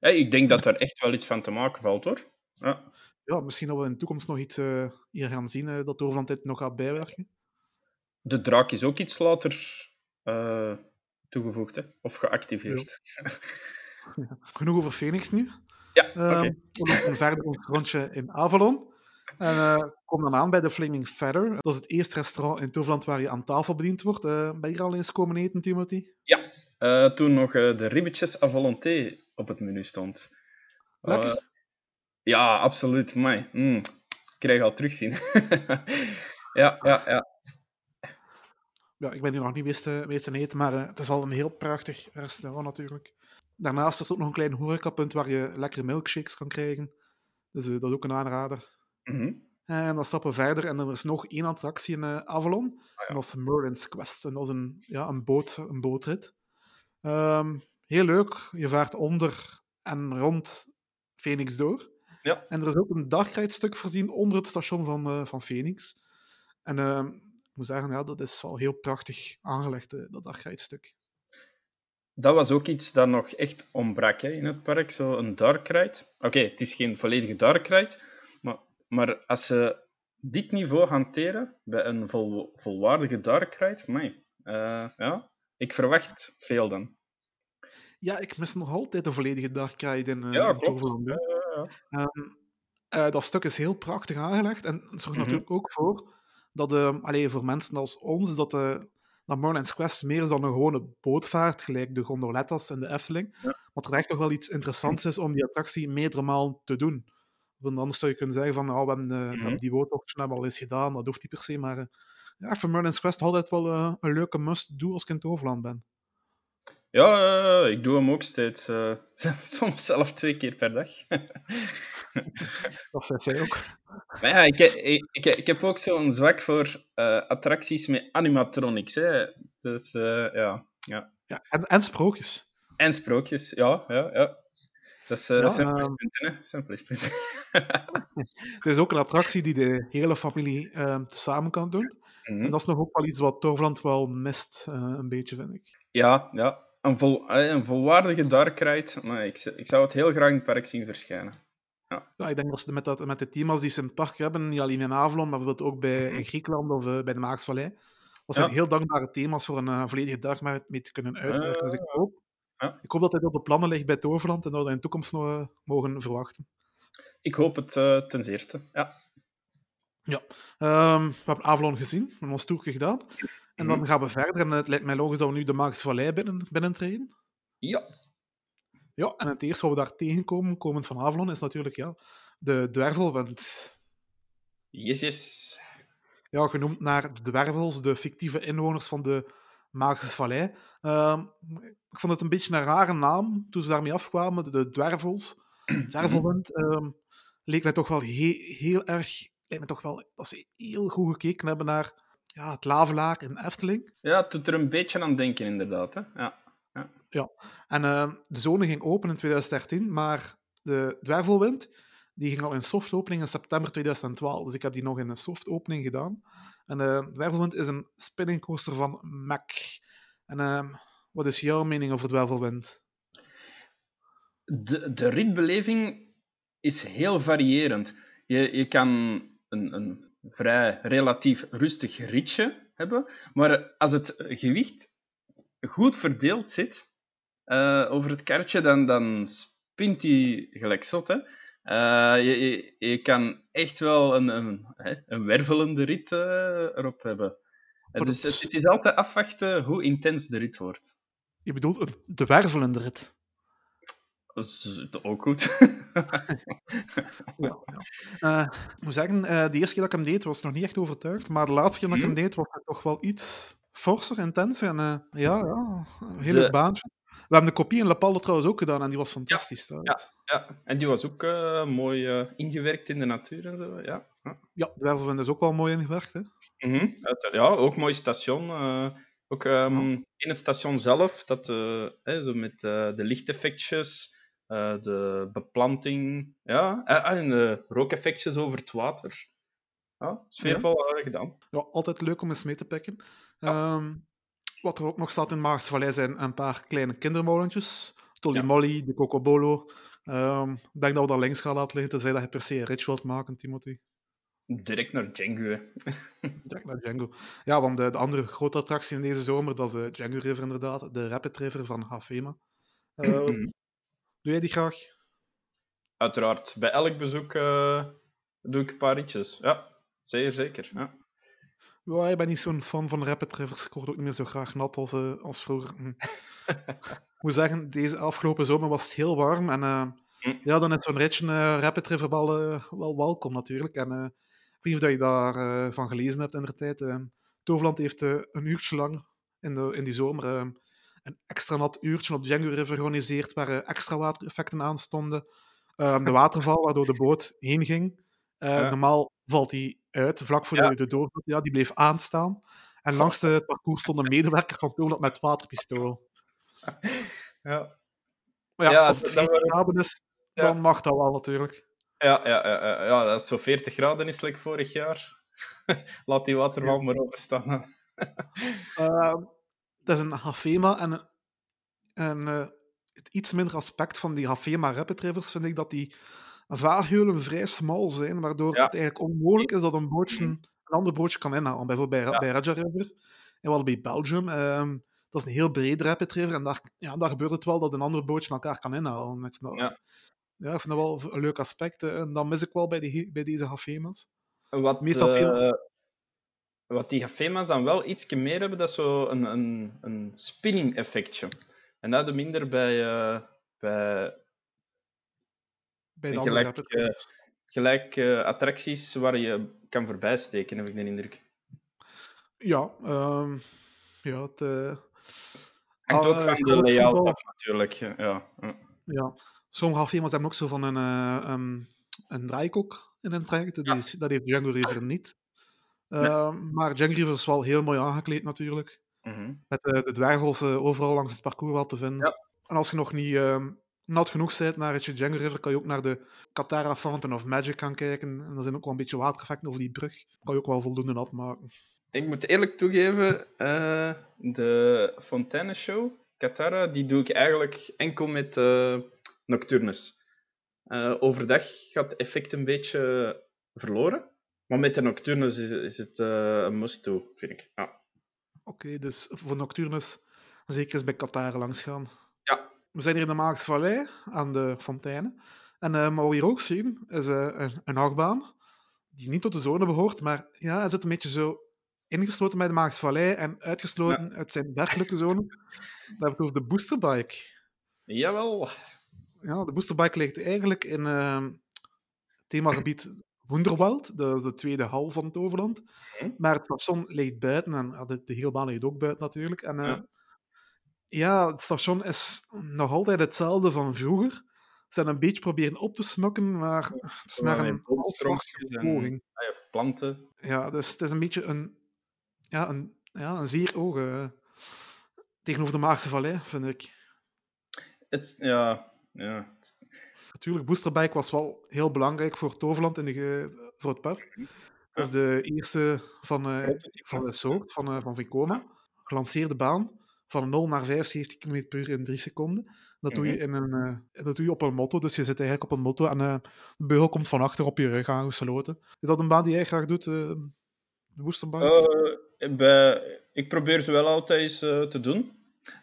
[SPEAKER 2] Ja, ik denk dat er echt wel iets van te maken valt, hoor. Ja.
[SPEAKER 1] Ja, misschien dat we in de toekomst nog iets eh, hier gaan zien eh, dat dit nog gaat bijwerken.
[SPEAKER 2] De draak is ook iets later eh, toegevoegd, hè? of geactiveerd.
[SPEAKER 1] Genoeg over Phoenix nu.
[SPEAKER 2] Ja,
[SPEAKER 1] Ehm,
[SPEAKER 2] oké.
[SPEAKER 1] We lopen verder ons rondje in Avalon. En komen dan aan bij de Flaming Feather. Dat is het eerste restaurant in Toverland waar je aan tafel bediend wordt. Ben je er al eens komen eten, Timothy?
[SPEAKER 2] Eh, toen nog de ribbetjes à volonté op het menu stond.
[SPEAKER 1] Lekker.
[SPEAKER 2] Ja, absoluut. Amai. Mm, ik krijg al terugzien. ja, ja, ja.
[SPEAKER 1] Ja, ik ben hier nog niet geweest in eten, maar eh, het is al een heel prachtig restaurant natuurlijk. Daarnaast is er ook nog een klein horecapunt waar je lekkere milkshakes kan krijgen. Dus eh, dat is ook een aanrader.
[SPEAKER 2] Mhm.
[SPEAKER 1] En dan stappen we verder en er is nog één attractie in eh, Avalon.
[SPEAKER 2] ja.
[SPEAKER 1] En dat is Merlin's Quest. En dat is een, ja, een, boot, een bootrit. Ehm, heel leuk. Je vaart onder en rond Phoenix door.
[SPEAKER 2] Ja.
[SPEAKER 1] En er is ook een dagrijdstuk voorzien onder het station van, eh, van Phoenix. En ehm, ik moet zeggen, ja, dat is al heel prachtig aangelegd, eh, dat dagrijdstuk.
[SPEAKER 2] Dat was ook iets dat nog echt ontbrak hè, in het park, zo een dark ride. Oké, het is geen volledige dark ride, maar, maar als ze dit niveau hanteren bij een vol, volwaardige dark ride, eh, ja, ik verwacht veel dan.
[SPEAKER 1] Ja, ik mis nog altijd een volledige dagrijd in, eh
[SPEAKER 2] Ja,
[SPEAKER 1] in
[SPEAKER 2] klopt.
[SPEAKER 1] Toverland, hè. Ehm, eh, dat stuk is heel prachtig aangelegd en het zorgt
[SPEAKER 2] Mhm.
[SPEAKER 1] natuurlijk ook voor dat ehm allee, voor mensen als ons dat, eh dat Merlin's Quest meer is dan een gewone bootvaart, gelijk de gondolettas en de Efteling.
[SPEAKER 2] Ja.
[SPEAKER 1] Maar er echt toch wel iets interessants is om die attractie meerdere malen te doen. Want anders zou je kunnen zeggen van, nou, we hebben, eh,
[SPEAKER 2] Mhm.
[SPEAKER 1] die boottochtje hebben al eens gedaan, dat hoeft niet per se, maar ja, voor Merlin's Quest altijd wel een leuke must-do als ik in het Overland ben.
[SPEAKER 2] Ja, ik doe hem ook steeds. eh, soms zelf twee keer per dag.
[SPEAKER 1] Dat zei zij ook.
[SPEAKER 2] maar ja, ik, ik, ik, ik heb ook zo'n zwak voor eh, attracties met animatronics. Hè. Dus eh, ja, ja.
[SPEAKER 1] Ja, en, en sprookjes.
[SPEAKER 2] En sprookjes, ja, ja, ja. Dat is, eh,
[SPEAKER 1] Ja,
[SPEAKER 2] zijn
[SPEAKER 1] ehm,
[SPEAKER 2] pluspunten, hè. Zijn pluspunten.
[SPEAKER 1] Het is ook een attractie die de hele familie ehm, samen kan doen.
[SPEAKER 2] Mhm.
[SPEAKER 1] En dat is nog ook wel iets wat Toverland wel mist, een beetje, vind ik.
[SPEAKER 2] Ja, ja. Een, vol, eh, een volwaardige dark ride. Maar ik, ik zou het heel graag in het park zien verschijnen.
[SPEAKER 1] Ja, ik denk dat ze met, dat, met de thema's die ze in het park hebben, niet alleen in Avalon, maar bijvoorbeeld ook bij, in Griekenland of eh, bij de Maaksvallei, Dat zijn
[SPEAKER 2] Ja.
[SPEAKER 1] heel dankbare thema's voor een eh, volledige dag mee te kunnen uitwerken. Dus ik
[SPEAKER 2] Ah,
[SPEAKER 1] hoop,
[SPEAKER 2] ja.
[SPEAKER 1] ik hoop dat dit op de plannen ligt bij Toverland en dat we dat in de toekomst nog mogen verwachten.
[SPEAKER 2] Ik hoop het ten zeerste. Ja.
[SPEAKER 1] Ja, ehm, we hebben Avalon gezien, we hebben ons toertje gedaan. En dan
[SPEAKER 2] Mhm.
[SPEAKER 1] gaan we verder. En het lijkt mij logisch dat we nu de Magische Vallei binnen, binnentreden.
[SPEAKER 2] Ja.
[SPEAKER 1] Ja, en het eerste wat we daar tegenkomen, komend van Avalon, is natuurlijk ja, de dwervelwind.
[SPEAKER 2] Yes, yes.
[SPEAKER 1] Ja, genoemd naar de dwervels, de fictieve inwoners van de Magische Vallei. Ehm, ik vond het een beetje een rare naam toen ze daarmee afkwamen, de, dwervels. Dwervelwind ehm, leek mij toch wel he- heel erg... Lijkt me toch wel dat ze heel goed gekeken hebben naar ja, het Lavelaar in Efteling.
[SPEAKER 2] Ja, het doet er een beetje aan denken, inderdaad. Hè. Ja.
[SPEAKER 1] En ehm, de zone ging open in 2013, maar de Dwervelwind die ging al in softopening in september 2012. Dus ik heb die nog in een softopening gedaan. En Dwervelwind is een spinning coaster van Mac. En ehm, wat is jouw mening over Dwervelwind?
[SPEAKER 2] De, de ritbeleving is heel variërend. Je, je kan een, een vrij relatief rustig ritje hebben, maar als het gewicht goed verdeeld zit eh, over het kaartje, dan, dan spint hij gelijk zot. Hè? Eh, je, je, je kan echt wel een, een, een wervelende rit eh, erop hebben. Dus het, het is altijd afwachten hoe intens de rit wordt.
[SPEAKER 1] Je bedoelt een dwervelende rit.
[SPEAKER 2] Dat is ook goed.
[SPEAKER 1] Ja, Eh, ik moet zeggen, eh, de eerste keer dat ik hem deed, was ik nog niet echt overtuigd. Maar de laatste keer dat ik hem
[SPEAKER 2] Mhm.
[SPEAKER 1] deed, was het toch wel iets forser, intenser. En eh, ja, ja, een heel
[SPEAKER 2] De-
[SPEAKER 1] baantje. We hebben de kopie in La Palle trouwens ook gedaan en die was fantastisch. trouwens.
[SPEAKER 2] Ja, en die was ook mooi ingewerkt in de natuur en zo. Ja, ja.
[SPEAKER 1] Ja, Dwervelwind is ook wel mooi ingewerkt. Hè?
[SPEAKER 2] Mhm, uiteraard. ja ook mooi station. ook ehm, in het station zelf, dat, hè, zo met de lichteffectjes, eh, de beplanting, ja, eh, en de rookeffectjes over het water. Ja, sfeervol eh, gedaan.
[SPEAKER 1] Ja, altijd leuk om eens mee te pikken. Ehm, wat er ook nog staat in Maagse Vallei zijn een paar kleine kindermolentjes. Tolly
[SPEAKER 2] Ja.
[SPEAKER 1] Molly, de Cocobolo. Ehm ik denk dat we dat links gaan laten liggen, tenzij dat je per se een ritje wilt maken, Timothy.
[SPEAKER 2] Direct naar Django.
[SPEAKER 1] Direct naar Django. Ja, want de, de andere grote attractie in deze zomer, dat is de Django River inderdaad. De Rapid River van Hafema. Eh,
[SPEAKER 2] Mhm.
[SPEAKER 1] Doe jij die graag?
[SPEAKER 2] Uiteraard. Bij elk bezoek eh, doe ik een paar ritjes. Ja, zeer zeker. Ja.
[SPEAKER 1] Ja, ik ben niet zo'n fan van Rapid Rivers. Ik word ook niet meer zo graag nat als, eh, als vroeger. Hm. ik moet zeggen, deze afgelopen zomer was het heel warm. En eh,
[SPEAKER 2] Hm.
[SPEAKER 1] ja, dan is zo'n ritje Rapid River wel, wel welkom natuurlijk. En ik weet niet of je daarvan van gelezen hebt in de tijd. Toverland heeft een uurtje lang in, de, in die zomer een extra nat uurtje op Django River georganiseerd, waar eh, extra watereffecten aan stonden. Ehm, de waterval waardoor de boot heen ging. Eh,
[SPEAKER 2] Ja.
[SPEAKER 1] Normaal valt die uit, vlak voor
[SPEAKER 2] Ja.
[SPEAKER 1] de, doorgang. Ja, die bleef aanstaan. En langs het parcours stond een medewerker van Toverland met waterpistool.
[SPEAKER 2] Ja.
[SPEAKER 1] Maar ja,
[SPEAKER 2] Ja,
[SPEAKER 1] als het
[SPEAKER 2] dat
[SPEAKER 1] 40
[SPEAKER 2] waren-
[SPEAKER 1] graden is, dan mag dat wel natuurlijk.
[SPEAKER 2] Ja, ja, ja, ja, dat is zo 40 graden is like vorig jaar. Laat die waterval maar openstaan. hè.
[SPEAKER 1] Het is een Hafema en, een- en eh, het iets minder aspect van die Hafema Rapid Rivers vind ik dat die vaarheulen vrij smal zijn, waardoor
[SPEAKER 2] Ja.
[SPEAKER 1] het eigenlijk onmogelijk is dat een bootje
[SPEAKER 2] Mhm.
[SPEAKER 1] een ander bootje kan inhalen. Bijvoorbeeld bij,
[SPEAKER 2] Ja.
[SPEAKER 1] bij Raja River en wel bij Belgium. ehm, dat is een heel breed Rapid River en daar, ja, daar gebeurt het wel dat een ander bootje elkaar kan inhalen. Ik vind dat,
[SPEAKER 2] Ja.
[SPEAKER 1] ja. ik vind dat wel een leuk aspect eh, en dat mis ik wel bij, die, bij deze Hafema's.
[SPEAKER 2] Wat,
[SPEAKER 1] Meestal veel-
[SPEAKER 2] eh, wat die Hafema's dan wel iets meer hebben, dat is zo een, een, een spinning effectje. En dat minder bij, eh, bij
[SPEAKER 1] Bij de
[SPEAKER 2] gelijk,
[SPEAKER 1] Rivers.
[SPEAKER 2] gelijk eh, attracties waar je kan voorbijsteken, heb ik de indruk.
[SPEAKER 1] Ja, ehm, ja, het...
[SPEAKER 2] Hangt
[SPEAKER 1] ah,
[SPEAKER 2] ook van
[SPEAKER 1] ik
[SPEAKER 2] de layout af, natuurlijk. Ja, ja.
[SPEAKER 1] Sommige Hafema's hebben ook zo van een, ehm, een draaikok in een traject. Dat,
[SPEAKER 2] Ja.
[SPEAKER 1] dat heeft Django River niet.
[SPEAKER 2] Nee.
[SPEAKER 1] Ehm, Maar River is wel heel mooi aangekleed natuurlijk.
[SPEAKER 2] Mhm.
[SPEAKER 1] Met eh, de dwergels eh, overal langs het parcours wel te vinden.
[SPEAKER 2] Ja.
[SPEAKER 1] En als je nog niet ehm, nat genoeg bent naar het Django River, kan je ook naar de Katara Fountain of Magic gaan kijken. En er zijn ook wel een beetje watereffecten over die brug. Kan je ook wel voldoende nat maken.
[SPEAKER 2] Ik moet eerlijk toegeven, eh, de Fontaine Show, Katara, die doe ik eigenlijk enkel met eh, Nocturnus. Eh, overdag gaat het effect een beetje verloren. Maar met de Nocturnus is, is het eh, een must-do, vind ik. Ja.
[SPEAKER 1] Oké, dus voor Nocturnus zeker eens bij Qatar langs gaan.
[SPEAKER 2] Ja.
[SPEAKER 1] We zijn hier in de Maagse Vallei, aan de fonteinen. En uh, wat we hier ook zien, is uh, een, een achtbaan, die niet tot de zone behoort, maar ja, hij zit een beetje zo ingesloten bij de Maagse Vallei en uitgesloten ja. uit zijn werkelijke zone. Dat heb ik over de boosterbike.
[SPEAKER 2] Jawel.
[SPEAKER 1] Ja, de boosterbike ligt eigenlijk in uh, het themagebied Wonderwald, de, de tweede hal van het Overland.
[SPEAKER 2] Hm?
[SPEAKER 1] Maar het station ligt buiten en de, de hele baan ligt ook buiten natuurlijk. En uh,
[SPEAKER 2] Ja.
[SPEAKER 1] ja, het station is nog altijd hetzelfde van vroeger. Ze zijn een beetje proberen op te smokken, maar het is maar een poging.
[SPEAKER 2] Ah planten.
[SPEAKER 1] Ja, dus het is een beetje een, ja, een, ja, een zeer oog eh, tegenover de Maagse Vallei, vind ik.
[SPEAKER 2] Het, ja, ja. het-
[SPEAKER 1] Natuurlijk, Boosterbike was wel heel belangrijk voor Toverland de, ge- voor het park. Dat is de eerste van, eh, van de soort, van, eh, van Vekoma. Gelanceerde baan van 0 naar 75 km per uur in 3 seconden. Dat doe, je
[SPEAKER 2] Mhm.
[SPEAKER 1] in een, eh, dat doe je op een motto, dus je zit eigenlijk op een motto en de beugel komt van achter op je rug aangesloten. Is dat een baan die jij graag doet, de Boosterbike?
[SPEAKER 2] Bij- ik probeer ze wel altijd eens te doen.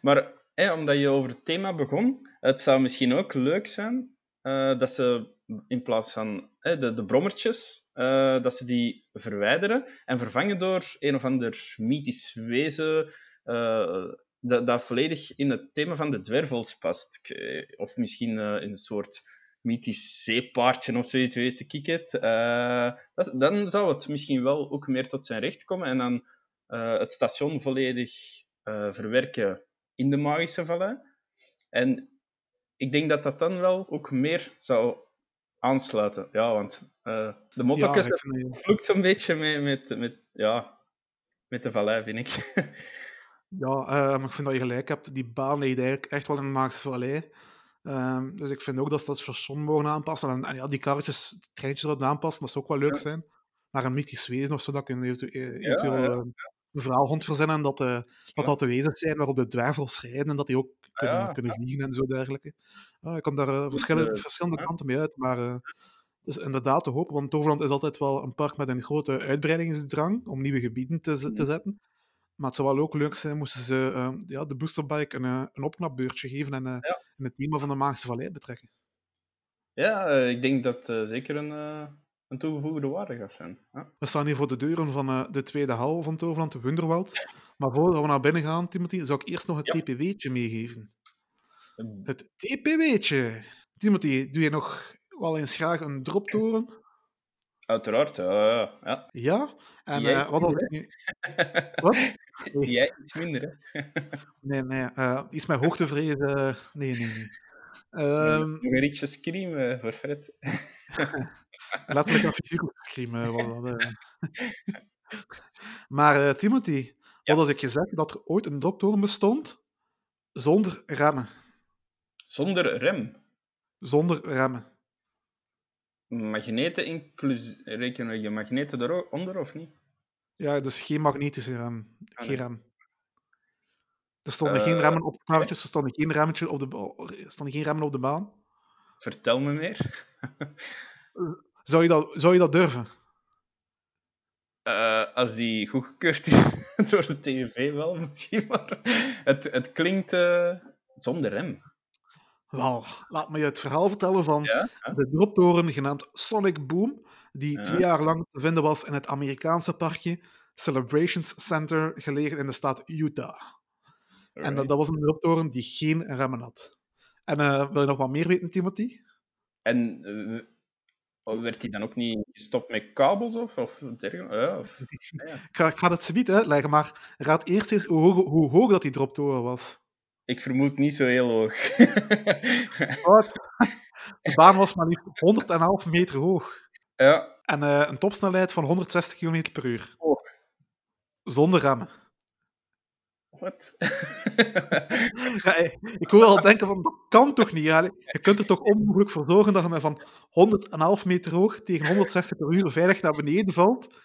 [SPEAKER 2] Maar omdat je over het thema begon, het zou misschien ook leuk zijn eh, dat ze in plaats van de, de brommertjes, eh, dat ze die verwijderen en vervangen door een of ander mythisch wezen eh, dat, dat volledig in het thema van de dwervels past. Of misschien in een soort mythisch zeepaardje of zoiets, weet ik het. Dan zou het misschien wel ook meer tot zijn recht komen en dan het station volledig verwerken in de magische vallei. En ik denk dat dat dan wel ook meer zou aansluiten. Ja, want eh, de
[SPEAKER 1] ja,
[SPEAKER 2] motto's
[SPEAKER 1] dat-
[SPEAKER 2] vloekt zo'n beetje met, met, met, ja, met de vallei, vind ik.
[SPEAKER 1] Ja, maar ik vind dat je gelijk hebt. Die baan ligt eigenlijk echt wel in de Maagse Vallei. Ehm, dus ik vind ook dat ze dat station mogen aanpassen. En, en ja, die karretjes, treintjes erop aanpassen, dat zou ook wel leuk
[SPEAKER 2] Ja.
[SPEAKER 1] zijn. Naar een mythisch wezen of zo, dat je eventu- eh, eventueel
[SPEAKER 2] ja.
[SPEAKER 1] Een verhaal rond verzinnen dat, eh, dat dat de wezens zijn waarop de dwervels rijden en dat die ook kunnen,
[SPEAKER 2] Ja,
[SPEAKER 1] kunnen vliegen en zo dergelijke. Ja, ik kan daar eh, verschillende,
[SPEAKER 2] eh,
[SPEAKER 1] verschillende
[SPEAKER 2] ja.
[SPEAKER 1] kanten mee uit, maar het is inderdaad te hopen, want Toverland is altijd wel een park met een grote uitbreidingsdrang om nieuwe gebieden te, te
[SPEAKER 2] Mhm.
[SPEAKER 1] zetten. Maar het zou wel ook leuk zijn moesten ze eh, ja, de boosterbike een, een opknapbeurtje geven en
[SPEAKER 2] Ja.
[SPEAKER 1] het thema van de Maagse Vallei betrekken.
[SPEAKER 2] Ja, ik denk dat zeker een, een toegevoegde waarde gaat zijn. Ja.
[SPEAKER 1] We staan hier voor de deuren van eh, de tweede hal van Toverland, de Wunderwald. Maar voordat we naar binnen gaan, Timothy, zou ik eerst nog het
[SPEAKER 2] Ja.
[SPEAKER 1] TPW'tje meegeven.
[SPEAKER 2] Ehm,
[SPEAKER 1] Het TPW'tje. Timothy, doe je nog wel eens graag een droptoren?
[SPEAKER 2] Uiteraard, ja. ja, ja.
[SPEAKER 1] Ja? En
[SPEAKER 2] Jij
[SPEAKER 1] eh, wat als ik nu... Wat? Nee.
[SPEAKER 2] Jij iets minder, hè?
[SPEAKER 1] Nee, nee. eh, iets met hoogtevrees. eh, nee, nee, nee. Ehm,
[SPEAKER 2] Nog een rietje scream eh, voor Fred.
[SPEAKER 1] Letterlijk een fysiek scream eh, was dat. eh. maar eh, Timothy, wat als ik je zeg dat er ooit een droptoren bestond zonder remmen?
[SPEAKER 2] Zonder rem.
[SPEAKER 1] Zonder remmen.
[SPEAKER 2] Magneten inclus... Rekenen je magneten eronder of niet?
[SPEAKER 1] Ja, dus geen magnetische rem.
[SPEAKER 2] Ah,
[SPEAKER 1] Geen
[SPEAKER 2] nee.
[SPEAKER 1] rem. Er stonden geen remmen op de karretjes, er stonden geen, remmetje op de, er stonden geen remmen op de baan.
[SPEAKER 2] Vertel me meer.
[SPEAKER 1] Zou je dat, zou je dat durven?
[SPEAKER 2] Eh, als die goedgekeurd is door de TV wel, misschien maar. Het, het klinkt eh, zonder rem.
[SPEAKER 1] Wel, laat me je het verhaal vertellen van
[SPEAKER 2] Ja?
[SPEAKER 1] de droptoren genaamd Sonic Boom, die
[SPEAKER 2] Ja.
[SPEAKER 1] twee jaar lang te vinden was in het Amerikaanse parkje Celebrations Center, gelegen in de staat Utah. En dat, dat was een droptoren die geen remmen had. En eh, wil je nog wat meer weten, Timothy?
[SPEAKER 2] En eh, werd die dan ook niet gestopt met kabels of, of dergelijke? Ja, of...
[SPEAKER 1] Ik ga, ik ga het niet uitleggen, maar raad eerst eens hoe hoog, hoe hoog dat die droptoren was.
[SPEAKER 2] Ik vermoed niet zo heel hoog.
[SPEAKER 1] Wat? De baan was maar liefst 111 meter hoog.
[SPEAKER 2] ja.
[SPEAKER 1] En eh, een topsnelheid van 160 km per uur.
[SPEAKER 2] Oh.
[SPEAKER 1] Zonder remmen.
[SPEAKER 2] Wat?
[SPEAKER 1] Ja, ik hoor al denken van, dat kan toch niet? Ja, je kunt er toch onmogelijk voor zorgen dat je met van 111 meter hoog tegen 160 per uur veilig naar beneden valt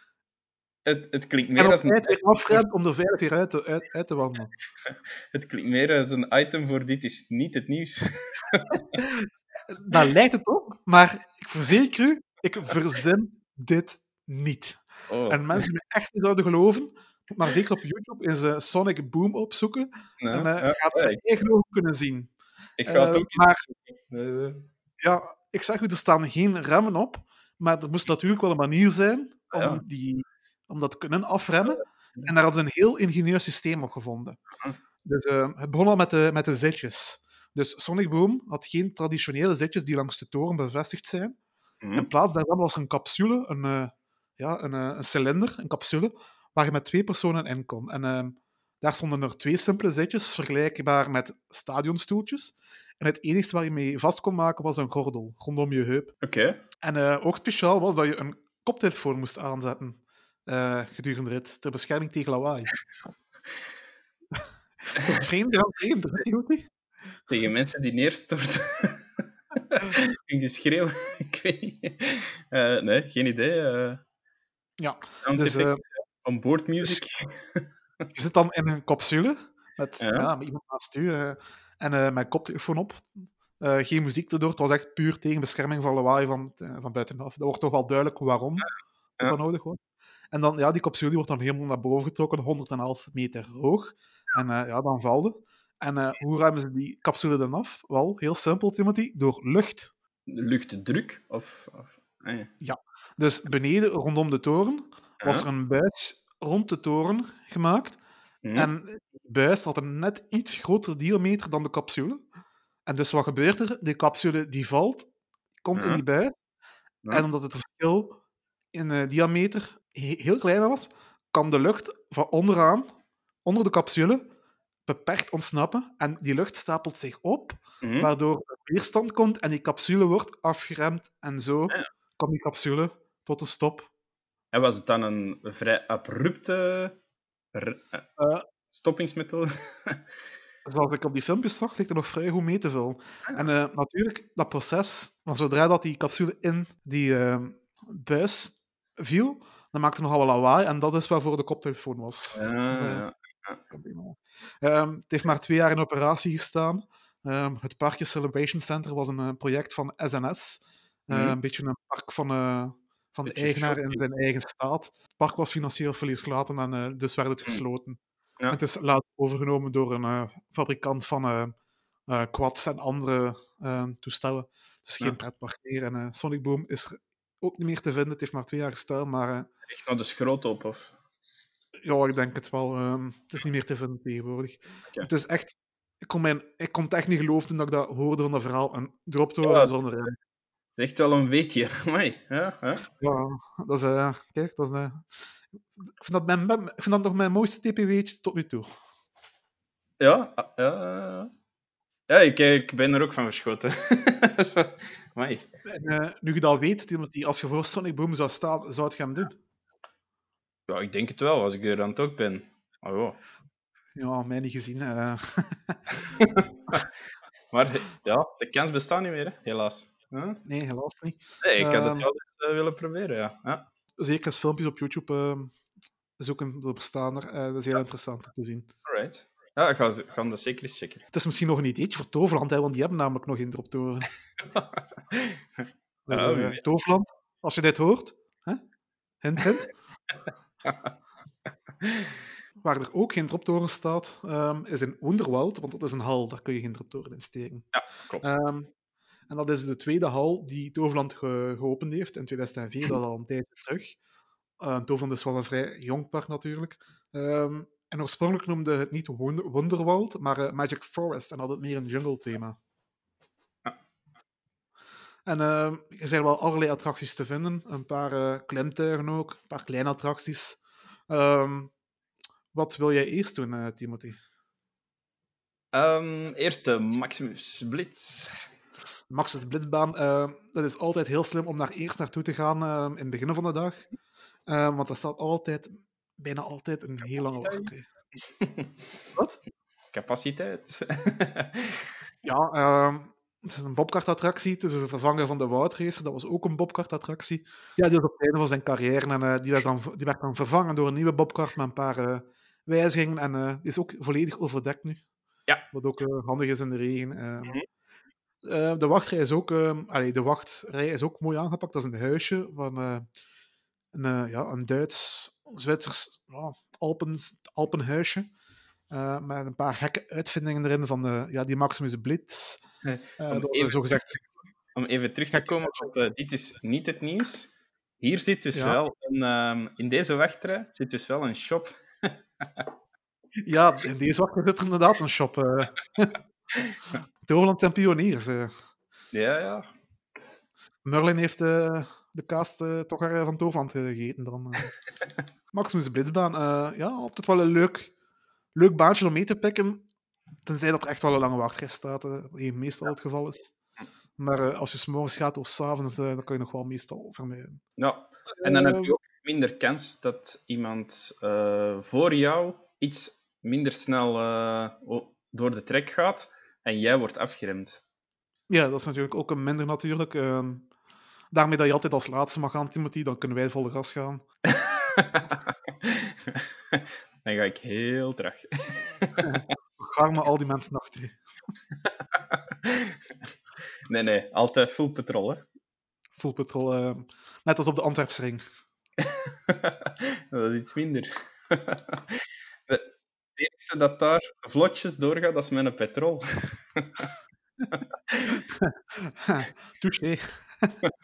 [SPEAKER 2] het, het, klinkt
[SPEAKER 1] en
[SPEAKER 2] meer
[SPEAKER 1] op
[SPEAKER 2] als een,
[SPEAKER 1] tijd weer om er veilig weer uit te, uit, uit te wandelen.
[SPEAKER 2] het klinkt meer als een item voor dit is niet het nieuws.
[SPEAKER 1] Dat lijkt het op, maar ik verzeker u, ik verzin dit niet.
[SPEAKER 2] Oh.
[SPEAKER 1] En mensen die echt niet zouden geloven, maar zeker op YouTube is uh, Sonic Boom opzoeken.
[SPEAKER 2] Ja,
[SPEAKER 1] en uh,
[SPEAKER 2] ja,
[SPEAKER 1] gaat het
[SPEAKER 2] ja,
[SPEAKER 1] eigen ogen kunnen zien.
[SPEAKER 2] Ik ga het
[SPEAKER 1] Eh,
[SPEAKER 2] ook
[SPEAKER 1] maar-.
[SPEAKER 2] Eh,
[SPEAKER 1] Ja, ik zeg u, er staan geen remmen op. Maar er moest natuurlijk wel een manier zijn om, die, om dat te kunnen afremmen. En daar hadden ze een heel ingenieus systeem op gevonden. Dus eh, het begon al met de, met de zitjes. Dus Sonic Boom had geen traditionele zitjes die langs de toren bevestigd zijn.
[SPEAKER 2] hm.
[SPEAKER 1] In plaats daarvan was er een capsule, een, eh, ja, een, eh, een cilinder, een capsule, waar je met twee personen in kon. En ehm, daar stonden er twee simpele zitjes, vergelijkbaar met stadionstoeltjes. En het enige waar je mee vast kon maken was een gordel rondom je heup.
[SPEAKER 2] Oké.
[SPEAKER 1] En eh, ook speciaal was dat je een koptelefoon moest aanzetten eh, gedurende de rit, ter bescherming tegen lawaai. Tot vreemd aan Timothy?
[SPEAKER 2] Tegen mensen die neerstorten. Een geschreeuw. Ik weet niet. Eh, nee, geen idee.
[SPEAKER 1] Ja, dus.
[SPEAKER 2] On-board music.
[SPEAKER 1] Je zit dan in een capsule met,
[SPEAKER 2] Ja.
[SPEAKER 1] ja. met iemand naast u eh, en eh mijn koptelefoon op. Eh, geen muziek erdoor. Het was echt puur tegen bescherming van lawaai van, van buitenaf. Dat wordt toch wel duidelijk waarom
[SPEAKER 2] Ja.
[SPEAKER 1] dat nodig wordt. En dan, ja, die capsule die wordt dan helemaal naar boven getrokken, 111 meter hoog. En ja, dan valde. En hoe ruimen ze die capsule dan af? Wel, heel simpel, Timothy, door lucht.
[SPEAKER 2] Luchtdruk? Of, of ah, ja.
[SPEAKER 1] Dus beneden, rondom de toren, was er een buis rond de toren gemaakt.
[SPEAKER 2] Hm.
[SPEAKER 1] En die buis had een net iets grotere diameter dan de capsule. En dus wat gebeurt er? Die capsule die valt, komt in die buis. En omdat het verschil in eh, diameter he- heel klein was, kan de lucht van onderaan, onder de capsule, beperkt ontsnappen. En die lucht stapelt zich op,
[SPEAKER 2] Hm.
[SPEAKER 1] waardoor er weerstand komt en die capsule wordt afgeremd. En zo komt die capsule tot een stop.
[SPEAKER 2] En was het dan een vrij abrupte r- eh,
[SPEAKER 1] Eh,
[SPEAKER 2] stoppingsmethode?
[SPEAKER 1] Zoals ik op die filmpjes zag, ligt er nog vrij goed mee te vullen.
[SPEAKER 2] Ah.
[SPEAKER 1] En eh, natuurlijk, dat proces, van zodra dat die capsule in die eh, buis viel, dan maakte het nogal wel lawaai. En dat is waarvoor de koptelefoon was.
[SPEAKER 2] Ja, ja.
[SPEAKER 1] Ehm, het heeft maar twee jaar in operatie gestaan. Ehm, het Parkje Celebration Center was een project van SNS.
[SPEAKER 2] Mhm.
[SPEAKER 1] Een beetje een park van, van de eigenaar in zijn eigen staat. Het park was financieel verlieslaten en eh, dus werd het
[SPEAKER 2] Mhm.
[SPEAKER 1] gesloten.
[SPEAKER 2] Ja.
[SPEAKER 1] En het is later overgenomen door een eh, fabrikant van eh, quads en andere toestellen. Dus geen
[SPEAKER 2] Ja.
[SPEAKER 1] pretpark meer. En Sonic Boom is er ook niet meer te vinden. Het heeft maar twee jaar gestaan, maar
[SPEAKER 2] Echt naar de schroot op? Of...
[SPEAKER 1] ja, ik denk het wel. ehm, het is niet meer te vinden tegenwoordig. Het is echt... Ik kon, mijn, ik kon het echt niet geloven toen ik dat hoorde van dat verhaal. Een droptoren
[SPEAKER 2] Ja.
[SPEAKER 1] zonder
[SPEAKER 2] echt wel een weetje. Amai, ja, ja.
[SPEAKER 1] Ja, dat is... eh, kijk, dat is... eh, ik vind dat, mijn, mijn- ik vind dat nog mijn mooiste TPW'tje tot nu toe.
[SPEAKER 2] Ja, ah, ja, ja, ja. Ik, ik ben er ook van verschoten. Amai.
[SPEAKER 1] En eh, nu je dat weet, Timothy, als je voor Sonic Boom zou staan, zou het gaan doen?
[SPEAKER 2] Ja, ik denk het wel, als ik er dan toch ben. Oh, ja.
[SPEAKER 1] Ja, mij niet gezien.
[SPEAKER 2] Maar ja, de kans bestaat niet meer, hè, helaas. Huh?
[SPEAKER 1] nee, helaas niet.
[SPEAKER 2] Nee, ik had
[SPEAKER 1] Ehm.
[SPEAKER 2] het wel eens eh, willen proberen, ja. ja.
[SPEAKER 1] Zeker als filmpjes op YouTube eh, zoeken, dat bestaan er. eh, dat is heel interessant om te zien.
[SPEAKER 2] Alright. Ja, ik ga, ga dat zeker eens checken.
[SPEAKER 1] Het is misschien nog een ideetje voor Toverland, hè, want die hebben namelijk nog in Droptoren.
[SPEAKER 2] Ja,
[SPEAKER 1] Eh. Toverland, als je dit hoort, hè? hint, hint. Waar er ook geen droptoren staat, ehm, is in Wonderwoud, want dat is een hal, daar kun je geen droptoren in steken.
[SPEAKER 2] Ja, klopt.
[SPEAKER 1] Ehm, en dat is de tweede hal die Toverland ge- geopend heeft in 2004, dat is al een tijdje terug. Eh, Toverland is wel een vrij jong park natuurlijk. Ehm, en oorspronkelijk noemde het niet Wonder- Wonderworld, maar eh, Magic Forest en had het meer een jungle-thema.
[SPEAKER 2] Ja.
[SPEAKER 1] En ehm, er zijn wel allerlei attracties te vinden. Een paar eh klimtuigen ook, een paar kleine attracties. Ehm, wat wil jij eerst doen, Timothy?
[SPEAKER 2] Eerst de Maximus Blitz.
[SPEAKER 1] Max de Blitzbaan, eh, dat is altijd heel slim om daar eerst naartoe te gaan eh, in het begin van de dag. Eh, want dat staat altijd, bijna altijd een heel lange wachtrij. Wat?
[SPEAKER 2] Capaciteit.
[SPEAKER 1] Ja, ehm, het is een bobkartattractie. Het is een vervanger van de Woudracer. Dat was ook een bobkartattractie. Ja, die was op het einde van zijn carrière. En die, werd dan, die werd dan vervangen door een nieuwe bobkart met een paar wijzigingen. En die is ook volledig overdekt nu.
[SPEAKER 2] Ja.
[SPEAKER 1] Wat ook handig is in de regen.
[SPEAKER 2] Mhm.
[SPEAKER 1] Eh, de wachtrij is ook, ehm, allee, de wachtrij is ook mooi aangepakt. Dat is een huisje van eh, een, eh, ja, een Duits, Zwitsers ja, Alpen, Alpenhuisje. met een paar gekke uitvindingen erin van de, ja, die Maximus Blitz.
[SPEAKER 2] Om
[SPEAKER 1] dat was zo gezegd.
[SPEAKER 2] Om even terug te komen op dit is niet het nieuws. Hier zit dus
[SPEAKER 1] Ja.
[SPEAKER 2] wel een, ehm, in deze wachtrij zit dus wel een shop.
[SPEAKER 1] Ja, in deze wacht zit er inderdaad een shop. Toverland zijn pioniers. eh.
[SPEAKER 2] Ja, ja.
[SPEAKER 1] Merlin heeft eh, de cast eh, toch haar van Toverland gegeten. Dan. Maximus Blitzbaan, ja, altijd wel een leuk, leuk baantje om mee te pikken. Tenzij dat er echt wel een lange wachtrij staat, hier meestal het geval is. Maar als je s'morgens gaat of s'avonds, eh dan kan je nog wel meestal vermijden.
[SPEAKER 2] ja. En dan heb je ook minder kans dat iemand voor jou iets minder snel door de trek gaat en jij wordt afgeremd.
[SPEAKER 1] Ja, dat is natuurlijk ook een minder natuurlijk. ehm. daarmee dat je altijd als laatste mag gaan, Timothy, dan kunnen wij volle gas gaan.
[SPEAKER 2] dan ga ik heel traag.
[SPEAKER 1] Ga maar al die mensen achter je.
[SPEAKER 2] nee, nee, altijd full patrol. Hè.
[SPEAKER 1] Full patrol, eh, net als op de Antwerpsring.
[SPEAKER 2] dat is iets minder. De enige dat daar vlotjes doorgaat, dat is mijn petrol.
[SPEAKER 1] Touché.